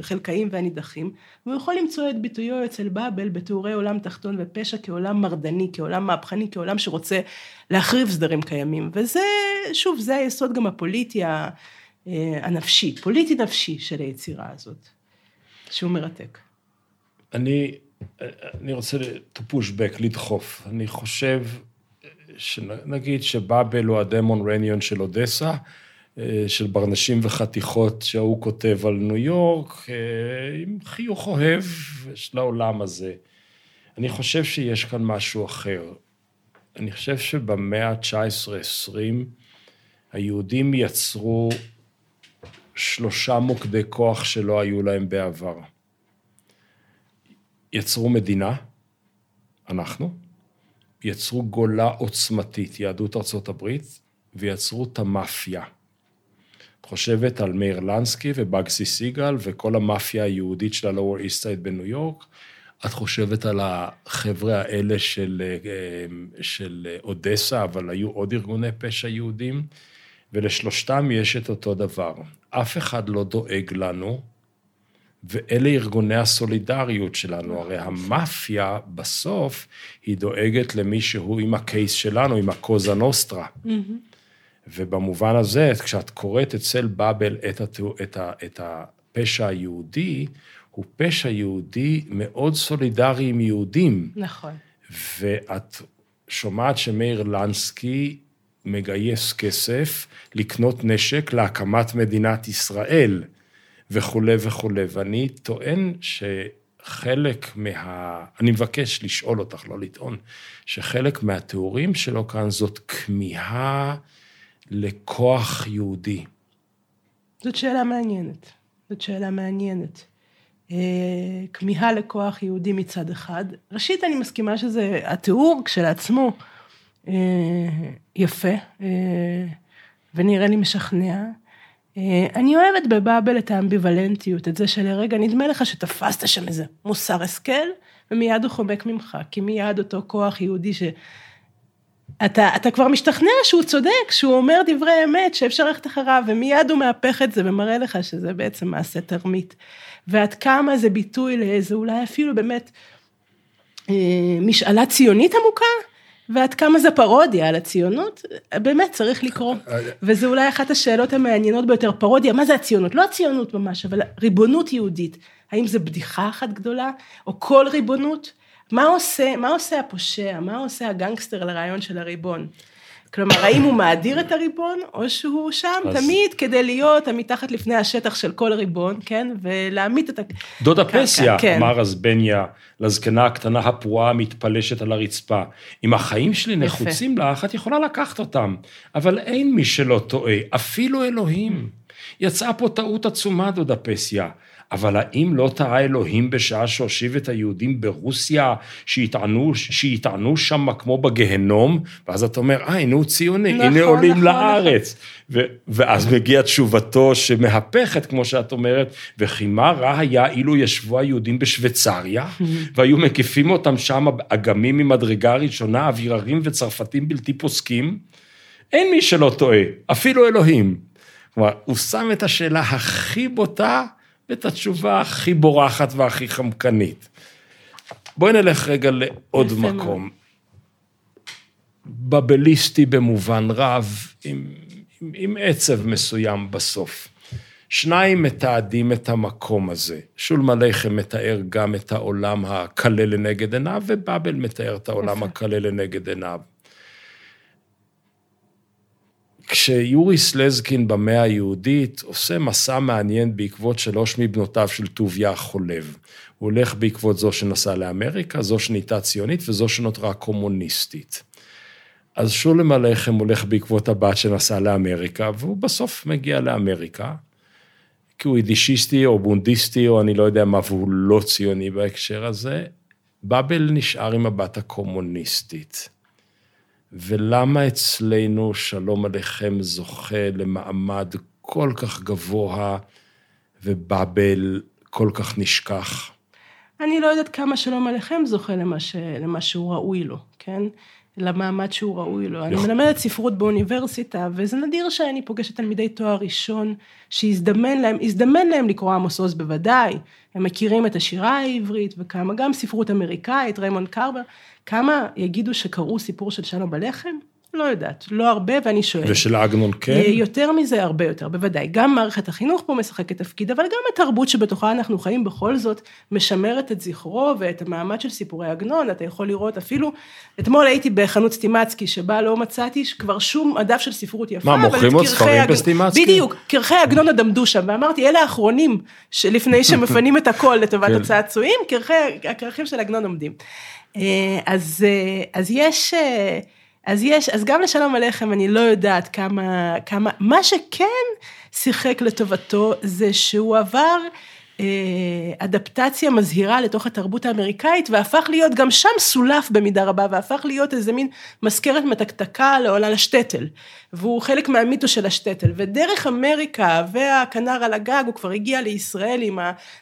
החלכאים והנידחים, והוא יכול למצוא את ביטויו אצל באבל בתיאורי עולם תחתון ופשע כעולם מרדני, כעולם מהפכני, כעולם שרוצה להחריב סדרים קיימים, וזה, שוב, זה היסוד גם הפוליטי, אה, הנפשי, פוליטי נפשי של היצירה הזאת, שהוא מרתק. אני, אני רוצה to push back, לדחוף. אני חושב, שנגיד שבאבל הוא הדמון רניון של אודסה, אה, של ברנשים וחתיכות שההוא כותב על ניו יורק, אה, עם חיוך אוהב של העולם הזה. אני חושב שיש כאן משהו אחר. אני חושב שבמאה ה-19-20 היהודים יצרו שלושה מוקדי כוח שלא היו להם בעבר. יצרו מדינה, אנחנו, יצרו גולה עוצמתית, יהדות ארצות הברית, ויצרו את המאפיה. את חושבת על מאיר לנסקי ובאגסי סיגל וכל המאפיה היהודית של הלואוור איסט סייד בניו יורק, את חושבת על החבר'ה האלה של, אה, של אודסה, אבל היו עוד ארגוני פשע יהודים, ולשלושתם יש את אותו דבר. אף אחד לא דואג לנו, ואלה ארגוני הסולידריות שלנו. הרי המאפיה, בסוף, היא דואגת למישהו עם הקייס שלנו, עם הקוזה נוסטרה. ובמובן הזה, כשאת קוראת אצל באבל את, הת... את, ה... את הפשע היהודי, הוא פשע יהודי מאוד סולידרי עם יהודים. נכון. ואת שומעת שמאיר לנסקי מגייס כסף לקנות נשק להקמת מדינת ישראל, וכולי וכולי. ואני טוען שחלק מה... אני מבקש לשאול אותך, לא לטעון, שחלק מהתיאורים שלו כאן זאת כמיהה לכוח יהודי. זאת שאלה מעניינת. זאת שאלה מעניינת. אה, כמיהה לכוח יהודי מצד אחד. ראשית, אני מסכימה שזה, התיאור כשלעצמו יפה, אה, ונראה לי משכנע. אני אוהבת בבאבל את האמביוולנטיות, את זה שלרגע נדמה לך שתפסת שם איזה מוסר השכל, ומיד הוא חומק ממך, כי מיד אותו כוח יהודי ש... אתה, אתה כבר משתכנע שהוא צודק, שהוא אומר דברי אמת, שאפשר ללכת אחריו, ומיד הוא מהפך את זה ומראה לך שזה בעצם מעשה תרמית. ועד כמה זה ביטוי לאיזה אולי אפילו באמת אה, משאלה ציונית עמוקה, ועד כמה זה פרודיה על הציונות, באמת צריך לקרוא. וזה אולי אחת השאלות המעניינות ביותר, פרודיה, מה זה הציונות? לא הציונות ממש, אבל ריבונות יהודית. האם זה בדיחה אחת גדולה, או כל ריבונות? מה עושה, מה עושה הפושע, מה עושה הגנגסטר לרעיון של הריבון? כלומר, האם הוא מאדיר את הריבון, או שהוא שם אז... תמיד כדי להיות המתחת לפני השטח של כל ריבון, כן? ולהעמיד את ה... דודה פסיה, כן. אמר אזבניה לזקנה הקטנה הפרועה המתפלשת על הרצפה. אם החיים שלי נחוצים יפה. לך, את יכולה לקחת אותם. אבל אין מי שלא טועה, אפילו אלוהים. יצאה פה טעות עצומה, דודה פסיה. אבל האם לא טעה אלוהים בשעה שהושיב את היהודים ברוסיה, שיטענו, שיטענו שם כמו בגהנום? ואז אתה אומר, אה, הנה הוא ציוני, נכון, הנה עולים נכון, לארץ. נכון. ו- ואז מגיעה תשובתו שמהפכת, כמו שאת אומרת, וכי מה רע היה אילו ישבו היהודים בשוויצריה, והיו מקיפים אותם שם אגמים ממדרגה ראשונה, אוויררים וצרפתים בלתי פוסקים? אין מי שלא טועה, אפילו אלוהים. כלומר, הוא שם את השאלה הכי בוטה, ואת התשובה הכי בורחת והכי חמקנית. בואי נלך רגע לעוד מקום. בבליסטי במובן רב, עם, עם, עם עצב מסוים בסוף. שניים מתעדים את המקום הזה. שולמן לחם מתאר גם את העולם הקלה לנגד עיניו, ובאבל מתאר את העולם הקלה לנגד עיניו. כשיוריס לזקין במאה היהודית עושה מסע מעניין בעקבות שלוש מבנותיו של טוביה חולב. הוא הולך בעקבות זו שנסעה לאמריקה, זו שנהייתה ציונית וזו שנותרה קומוניסטית. אז שולם הלחם הולך בעקבות הבת שנסעה לאמריקה, והוא בסוף מגיע לאמריקה, כי הוא יידישיסטי או בונדיסטי או אני לא יודע מה, והוא לא ציוני בהקשר הזה. באבל נשאר עם הבת הקומוניסטית. ולמה אצלנו שלום עליכם זוכה למעמד כל כך גבוה ובאבל כל כך נשכח? אני לא יודעת כמה שלום עליכם זוכה למה, ש... למה שהוא ראוי לו, כן? למעמד שהוא ראוי לו. אני מלמדת ספרות באוניברסיטה, וזה נדיר שאני פוגשת תלמידי תואר ראשון, שהזדמן להם, הזדמן להם לקרוא עמוס עוז בוודאי, הם מכירים את השירה העברית, וכמה, גם ספרות אמריקאית, ריימונד קרבר, כמה יגידו שקראו סיפור של שלום עליכם? לא יודעת, לא הרבה, ואני שואלת. ושל עגנון כן? אה, יותר מזה, הרבה יותר, בוודאי. גם מערכת החינוך פה משחקת תפקיד, אבל גם התרבות שבתוכה אנחנו חיים בכל זאת, משמרת את זכרו ואת המעמד של סיפורי עגנון. אתה יכול לראות אפילו, אתמול הייתי בחנות סטימצקי, שבה לא מצאתי כבר שום מדף של ספרות יפה, מה, מוכרים עוד ספרים עג... בסטימצקי? בדיוק, כרכי עגנון עמדו שם, ואמרתי, אלה האחרונים, שלפני שמפנים את הכל לטובת כן. הצעצועים, הכרכים של עגנון עומדים. אה, אז, אה, אז יש... אז יש, אז גם לשלום עליכם אני לא יודעת כמה, כמה, מה שכן שיחק לטובתו זה שהוא עבר אה, אדפטציה מזהירה לתוך התרבות האמריקאית, והפך להיות גם שם סולף במידה רבה, והפך להיות איזה מין מזכרת מתקתקה לעולם השטטל. והוא חלק מהמיתוס של השטטל. ודרך אמריקה והכנר על הגג, הוא כבר הגיע לישראל עם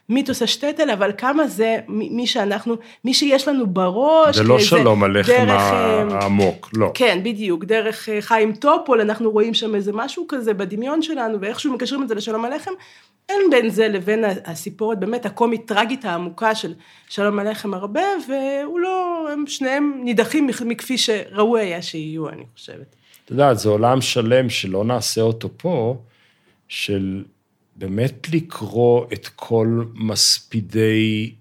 המיתוס השטטל, אבל כמה זה מי שאנחנו, מי שיש לנו בראש. זה לא שלום הלחם אה, העמוק, לא. כן, בדיוק. דרך אה, חיים טופול, אנחנו רואים שם איזה משהו כזה בדמיון שלנו, ואיכשהו מקשרים את זה לשלום הלחם. אין בין זה לבין הסיפורת באמת הקומית טראגית העמוקה של שלום הלחם הרבה, והוא לא, הם שניהם נידחים מכפי שראוי היה שיהיו, אני חושבת. את יודעת, זה עולם שלם שלא נעשה אותו פה, של באמת לקרוא את כל מספידי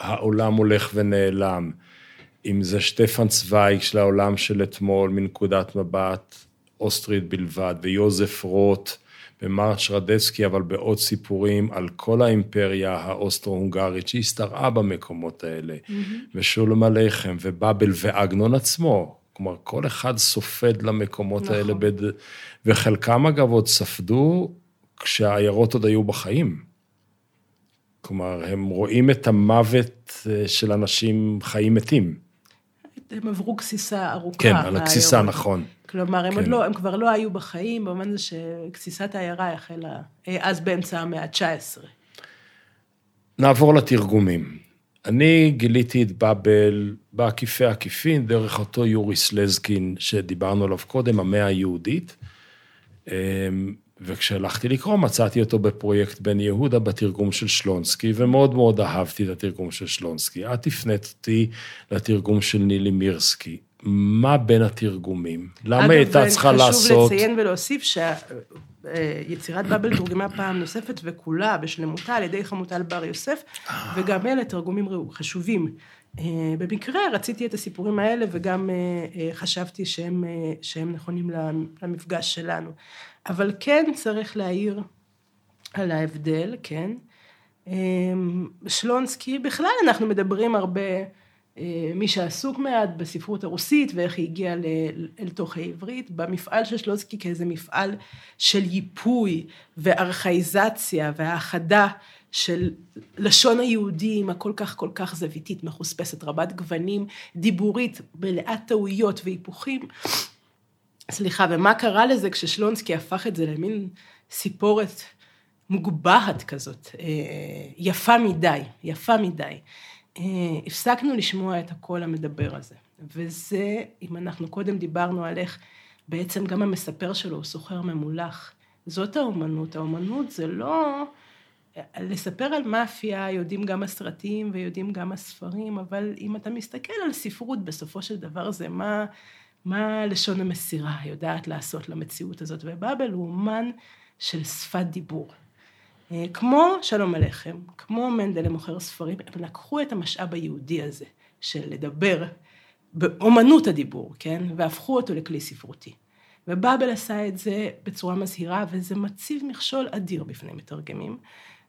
העולם הולך ונעלם. אם זה שטפן צוויג של העולם של אתמול מנקודת מבט אוסטרית בלבד, ויוזף רוט, במרץ' רדסקי, אבל בעוד סיפורים על כל האימפריה האוסטרו-הונגרית שהשתרעה במקומות האלה, mm-hmm. ושולם הלחם, ובאבל ועגנון עצמו. כלומר, כל אחד סופד למקומות נכון. האלה, בד... וחלקם אגב עוד ספדו כשהעיירות עוד היו בחיים. כלומר, הם רואים את המוות אה, של אנשים חיים מתים. הם עברו גסיסה ארוכה. כן, על הגסיסה, נכון. כלומר, הם, כן. לא, הם כבר לא היו בחיים, במובן זה שגסיסת העיירה החלה אה, אז באמצע המאה ה-19. נעבור לתרגומים. אני גיליתי את באבל בעקיפי עקיפין, דרך אותו יוריס לזקין שדיברנו עליו קודם, המאה היהודית. וכשהלכתי לקרוא, מצאתי אותו בפרויקט בן יהודה בתרגום של שלונסקי, ומאוד מאוד אהבתי את התרגום של שלונסקי. את הפנית אותי לתרגום של נילי מירסקי. מה בין התרגומים? למה היא הייתה צריכה לעשות... אגב, חשוב לציין ולהוסיף שיצירת באבל תורגמה פעם נוספת וכולה בשלמותה על ידי חמוטל בר יוסף, וגם אלה תרגומים חשובים. אה, במקרה רציתי את הסיפורים האלה וגם אה, אה, חשבתי שהם, שהם נכונים למפגש שלנו. אבל כן צריך להעיר על ההבדל, כן. שלונסקי, בכלל אנחנו מדברים הרבה אה, מי שעסוק מעט בספרות הרוסית ואיך היא הגיעה אל תוך העברית, במפעל של שלונסקי כאיזה מפעל של ייפוי וארכאיזציה והאחדה של לשון היהודים הכל כך כל כך זוויתית, מחוספסת, רבת גוונים, דיבורית, מלאת טעויות והיפוכים. סליחה, ומה קרה לזה כששלונסקי הפך את זה למין סיפורת מוגבהת כזאת, אה, יפה מדי, יפה מדי. אה, הפסקנו לשמוע את הקול המדבר הזה. וזה, אם אנחנו קודם דיברנו על איך בעצם גם המספר שלו הוא סוחר ממולח, זאת האומנות. האומנות זה לא... לספר על מאפיה יודעים גם הסרטים ויודעים גם הספרים, אבל אם אתה מסתכל על ספרות, בסופו של דבר זה מה, מה לשון המסירה יודעת לעשות למציאות הזאת. ובאבל הוא אומן של שפת דיבור. אה, כמו שלום הלחם, כמו מנדל למוכר ספרים, הם לקחו את המשאב היהודי הזה של לדבר באומנות הדיבור, כן? והפכו אותו לכלי ספרותי. ובאבל עשה את זה בצורה מזהירה, וזה מציב מכשול אדיר בפני מתרגמים.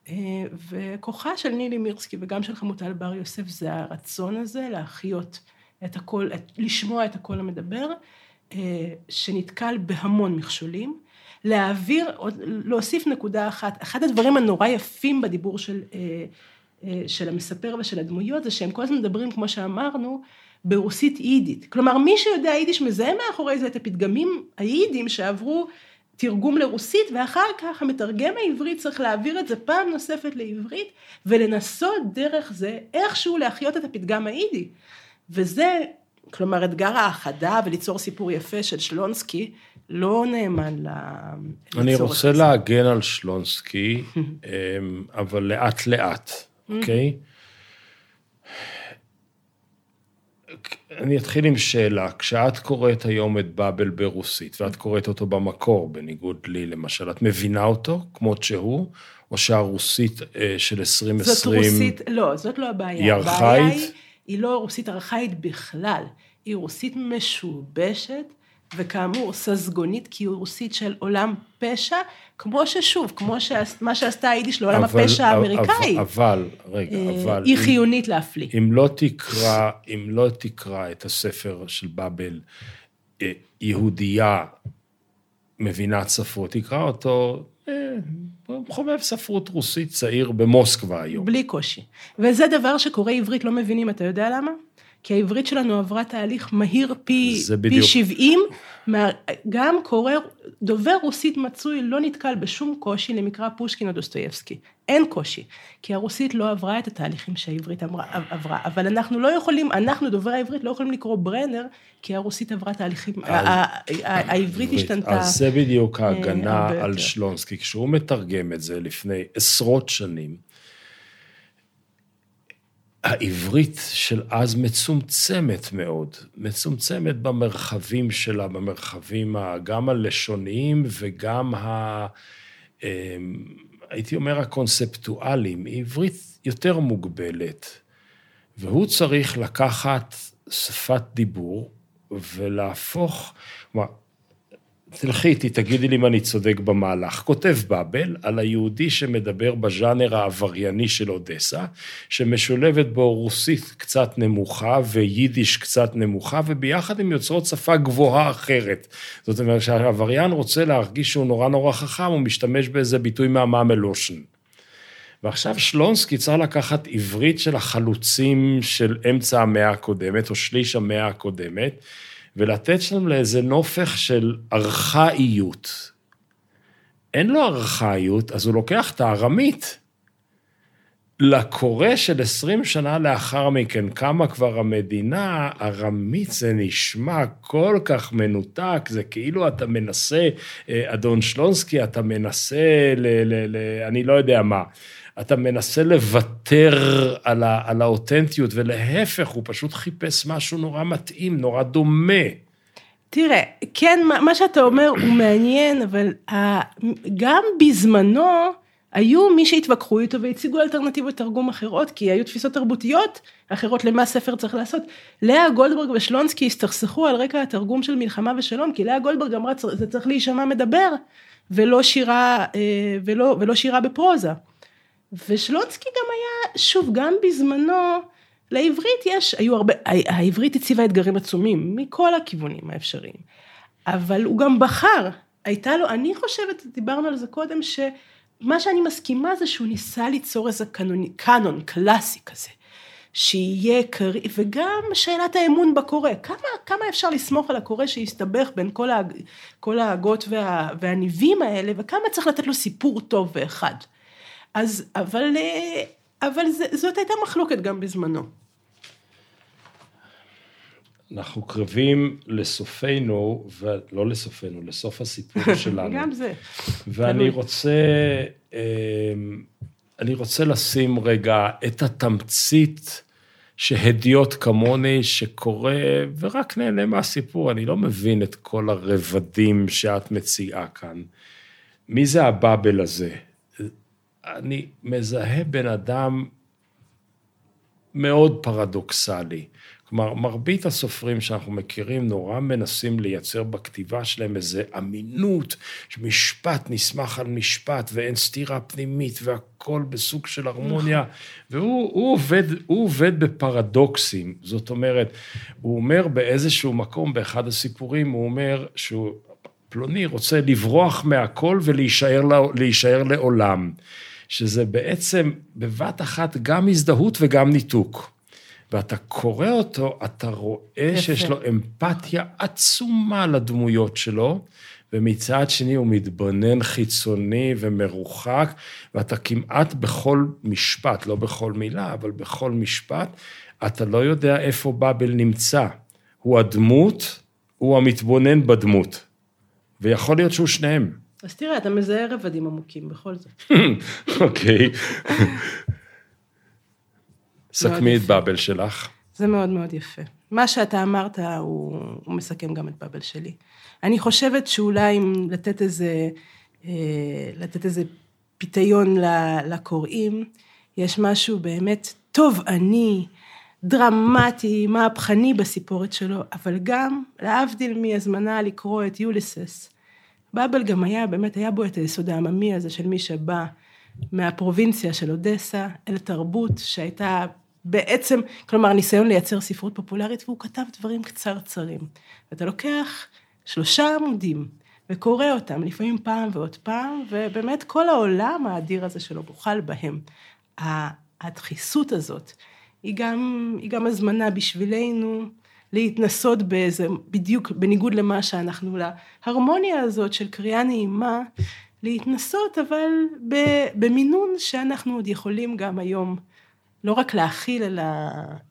אה, וכוחה של נילי מירסקי וגם של חמוטל בר יוסף זה הרצון הזה להחיות את הקול, לשמוע את הקול המדבר, אה, שנתקל בהמון מכשולים. להעביר, להוסיף נקודה אחת, אחד הדברים הנורא יפים בדיבור של, אה, אה, של המספר ושל הדמויות, זה שהם כל הזמן מדברים, כמו שאמרנו, ברוסית יידית. כלומר, מי שיודע יידיש מזהה מאחורי זה את הפתגמים היידים שעברו תרגום לרוסית, ואחר כך המתרגם העברי צריך להעביר את זה פעם נוספת לעברית, ולנסות דרך זה איכשהו להחיות את הפתגם היידי. וזה, כלומר, אתגר האחדה וליצור סיפור יפה של שלונסקי, לא נאמן לצורך אני רוצה הזה. להגן על שלונסקי, אמ, אבל לאט לאט, אוקיי? אני אתחיל עם שאלה. כשאת קוראת היום את באבל ברוסית, ואת קוראת אותו במקור, בניגוד לי למשל, את מבינה אותו כמות שהוא, או שהרוסית אה, של 2020... זאת רוסית, לא, זאת לא הבעיה. היא ארכאית? היא, היא לא רוסית ארכאית בכלל, היא רוסית משובשת. וכאמור, ססגונית קיורסית של עולם פשע, כמו ששוב, כמו מה שעשתה היידיש לעולם אבל, הפשע האמריקאי. אבל, רגע, אה, אבל... היא חיונית להפליא. אם לא תקרא, אם לא תקרא את הספר של באבל, אה, יהודייה מבינת ספרות, תקרא אותו, אה, חובב ספרות רוסית צעיר במוסקבה היום. בלי קושי. וזה דבר שקוראי עברית לא מבינים, אתה יודע למה? כי העברית שלנו עברה תהליך מהיר פי, פי בדיוק. 70, מה, גם קורא, דובר רוסית מצוי לא נתקל בשום קושי למקרא פושקין או דוסטויבסקי. אין קושי, כי הרוסית לא עברה את התהליכים שהעברית עברה, עברה. אבל אנחנו לא יכולים, אנחנו דוברי העברית לא יכולים לקרוא ברנר, כי הרוסית עברה תהליכים, העברית השתנתה. אז זה בדיוק אה, ההגנה הרבה על. שלונסקי. כשהוא מתרגם את זה לפני עשרות שנים, העברית של אז מצומצמת מאוד, מצומצמת במרחבים שלה, במרחבים גם הלשוניים וגם ה... הייתי אומר הקונספטואליים, היא עברית יותר מוגבלת. והוא צריך לקחת שפת דיבור ולהפוך, כלומר, תלכי איתי, תגידי לי אם אני צודק במהלך. כותב באבל על היהודי שמדבר בז'אנר העברייני של אודסה, שמשולבת בו רוסית קצת נמוכה ויידיש קצת נמוכה, וביחד הם יוצרות שפה גבוהה אחרת. זאת אומרת, כשהעבריין רוצה להרגיש שהוא נורא נורא חכם, הוא משתמש באיזה ביטוי מהמאמלושן. ועכשיו שלונסקי צריך לקחת עברית של החלוצים של אמצע המאה הקודמת, או שליש המאה הקודמת, ולתת שם לאיזה נופך של ארכאיות. אין לו ארכאיות, אז הוא לוקח את הארמית. לקורא של 20 שנה לאחר מכן, קמה כבר המדינה, ארמית זה נשמע כל כך מנותק, זה כאילו אתה מנסה, אה, אדון שלונסקי, אתה מנסה ל... ל, ל אני לא יודע מה. אתה מנסה לוותר על, ה, על האותנטיות, ולהפך, הוא פשוט חיפש משהו נורא מתאים, נורא דומה. תראה, כן, מה- שאתה אומר הוא מעניין, אבל גם בזמנו היו מי שהתווכחו איתו והציגו אלטרנטיבות תרגום אחרות, כי היו תפיסות תרבותיות אחרות למה ספר צריך לעשות. לאה גולדברג ושלונסקי הסתכסכו על רקע התרגום של מלחמה ושלום, כי לאה גולדברג אמרה, "צר- זה צריך להישמע מדבר, ולא שירה, אה, ולא, ולא שירה בפרוזה. ושלונסקי גם היה, שוב, גם בזמנו, לעברית יש, היו הרבה, העברית הציבה אתגרים עצומים, מכל הכיוונים האפשריים. אבל הוא גם בחר, הייתה לו, אני חושבת, דיברנו על זה קודם, שמה שאני מסכימה זה שהוא ניסה ליצור איזה קנון, קאנון קלאסי כזה, שיהיה קריא, וגם שאלת האמון בקורא, כמה, כמה אפשר לסמוך על הקורא שיסתבך בין כל, ה, כל ההגות וה, והניבים האלה, וכמה צריך לתת לו סיפור טוב ואחד. אז, אבל, אה, אבל זה, זאת הייתה מחלוקת גם בזמנו. אנחנו קרבים לסופנו, ולא לסופנו, לסוף הסיפור שלנו. גם זה. ואני. רוצה, אמ, אני רוצה לשים רגע את התמצית שהדיוט כמוני שקורא ורק נהנה מהסיפור, אני לא מבין את כל הרבדים שאת מציעה כאן. מי זה הבאבל הזה? אני מזהה בן אדם מאוד פרדוקסלי. כלומר, מרבית הסופרים שאנחנו מכירים נורא מנסים לייצר בכתיבה שלהם איזו אמינות, שמשפט נסמך על משפט ואין סתירה פנימית והכל בסוג של הרמוניה, והוא הוא עובד, הוא עובד בפרדוקסים. זאת אומרת, הוא אומר באיזשהו מקום, באחד הסיפורים, הוא אומר שהוא... פלוני רוצה לברוח מהכל ולהישאר להישאר לעולם, שזה בעצם בבת אחת גם הזדהות וגם ניתוק. ואתה קורא אותו, אתה רואה יפה. שיש לו אמפתיה עצומה לדמויות שלו, ומצד שני הוא מתבונן חיצוני ומרוחק, ואתה כמעט בכל משפט, לא בכל מילה, אבל בכל משפט, אתה לא יודע איפה באבל נמצא. הוא הדמות, הוא המתבונן בדמות. ויכול להיות שהוא שניהם. אז תראה, אתה מזהה רבדים עמוקים בכל זאת. אוקיי. סכמי את. באבל שלך. זה מאוד מאוד יפה. מה שאתה אמרת, הוא, הוא מסכם גם את באבל שלי. אני חושבת שאולי אם לתת איזה, אה, לתת איזה פיתיון לקוראים, יש משהו באמת תובעני, דרמטי, מהפכני בסיפורת שלו, אבל גם, להבדיל מהזמנה לקרוא את יוליסס, באבל גם היה, באמת היה בו את היסוד העממי הזה של מי שבא מהפרובינציה של אודסה אל תרבות שהייתה בעצם, כלומר, ניסיון לייצר ספרות פופולרית, והוא כתב דברים קצרצרים. ואתה לוקח שלושה עמודים, וקורא אותם, לפעמים פעם ועוד פעם, ובאמת כל העולם האדיר הזה שלו מוכל בהם. הדחיסות הזאת היא גם, היא גם הזמנה בשבילנו להתנסות באיזה, בדיוק בניגוד למה שאנחנו, להרמוניה הזאת של קריאה נעימה, להתנסות, אבל במינון שאנחנו עוד יכולים גם היום לא רק להכיל, אלא,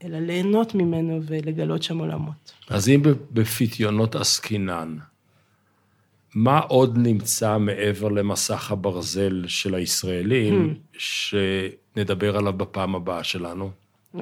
אלא ליהנות ממנו ולגלות שם עולמות. אז אם בפיתיונות עסקינן, מה עוד נמצא מעבר למסך הברזל של הישראלים, hmm. שנדבר עליו בפעם הבאה שלנו? Oh.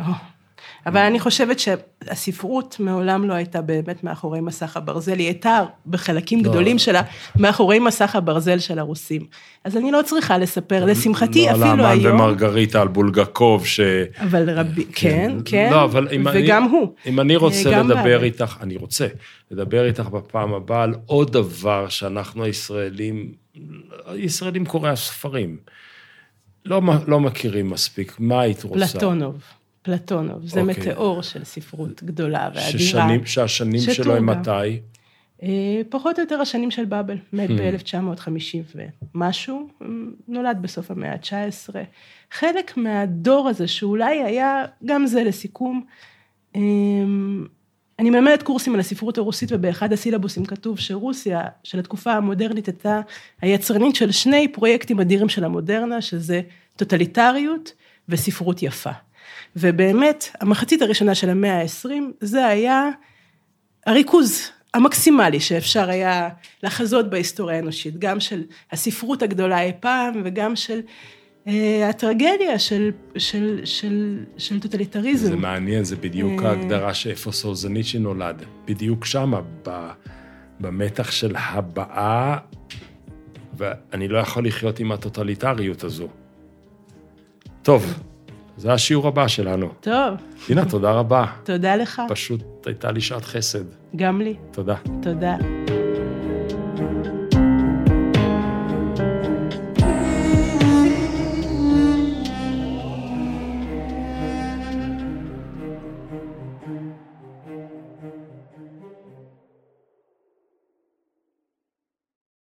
אבל אני חושבת שהספרות מעולם לא הייתה באמת מאחורי מסך הברזל, היא הייתה בחלקים לא. גדולים שלה מאחורי מסך הברזל של הרוסים. אז אני לא צריכה לספר, לשמחתי לא אפילו היום... לא על אמן ומרגריטה, על בולגקוב, ש... אבל רבי, כן, כן, כן לא, אבל אם וגם אני, הוא. אם אני רוצה לדבר. איתך, אני רוצה לדבר איתך בפעם הבאה על עוד דבר שאנחנו הישראלים, הישראלים קוראי הספרים, לא, לא מכירים מספיק, מה היית רוצה? פלטונוב. פלטונוב, זה אוקיי. מטאור של ספרות גדולה ואדירה. ששנים, שהשנים שלו הם מתי? אה, פחות או יותר השנים של באבל, מת hmm. ב-1950 ומשהו, נולד בסוף המאה ה-19. חלק מהדור הזה, שאולי היה, גם זה לסיכום, אמ, אני מלמדת קורסים על הספרות הרוסית, ובאחד הסילבוסים כתוב שרוסיה של התקופה המודרנית הייתה היצרנית של שני פרויקטים אדירים של המודרנה, שזה טוטליטריות וספרות יפה. ובאמת, המחצית הראשונה של המאה ה-20, זה היה הריכוז המקסימלי שאפשר היה לחזות בהיסטוריה האנושית, גם של הספרות הגדולה אי פעם, וגם של אה, הטרגדיה של, של, של, של טוטליטריזם. זה מעניין, זה בדיוק אה... ההגדרה שאיפה סולזניצ'י נולד, בדיוק שמה, במתח של הבעה, ואני לא יכול לחיות עם הטוטליטריות הזו. טוב, זה השיעור הבא שלנו. טוב. הנה, תודה רבה. תודה לך. פשוט הייתה לי שעת חסד. גם לי. תודה. תודה.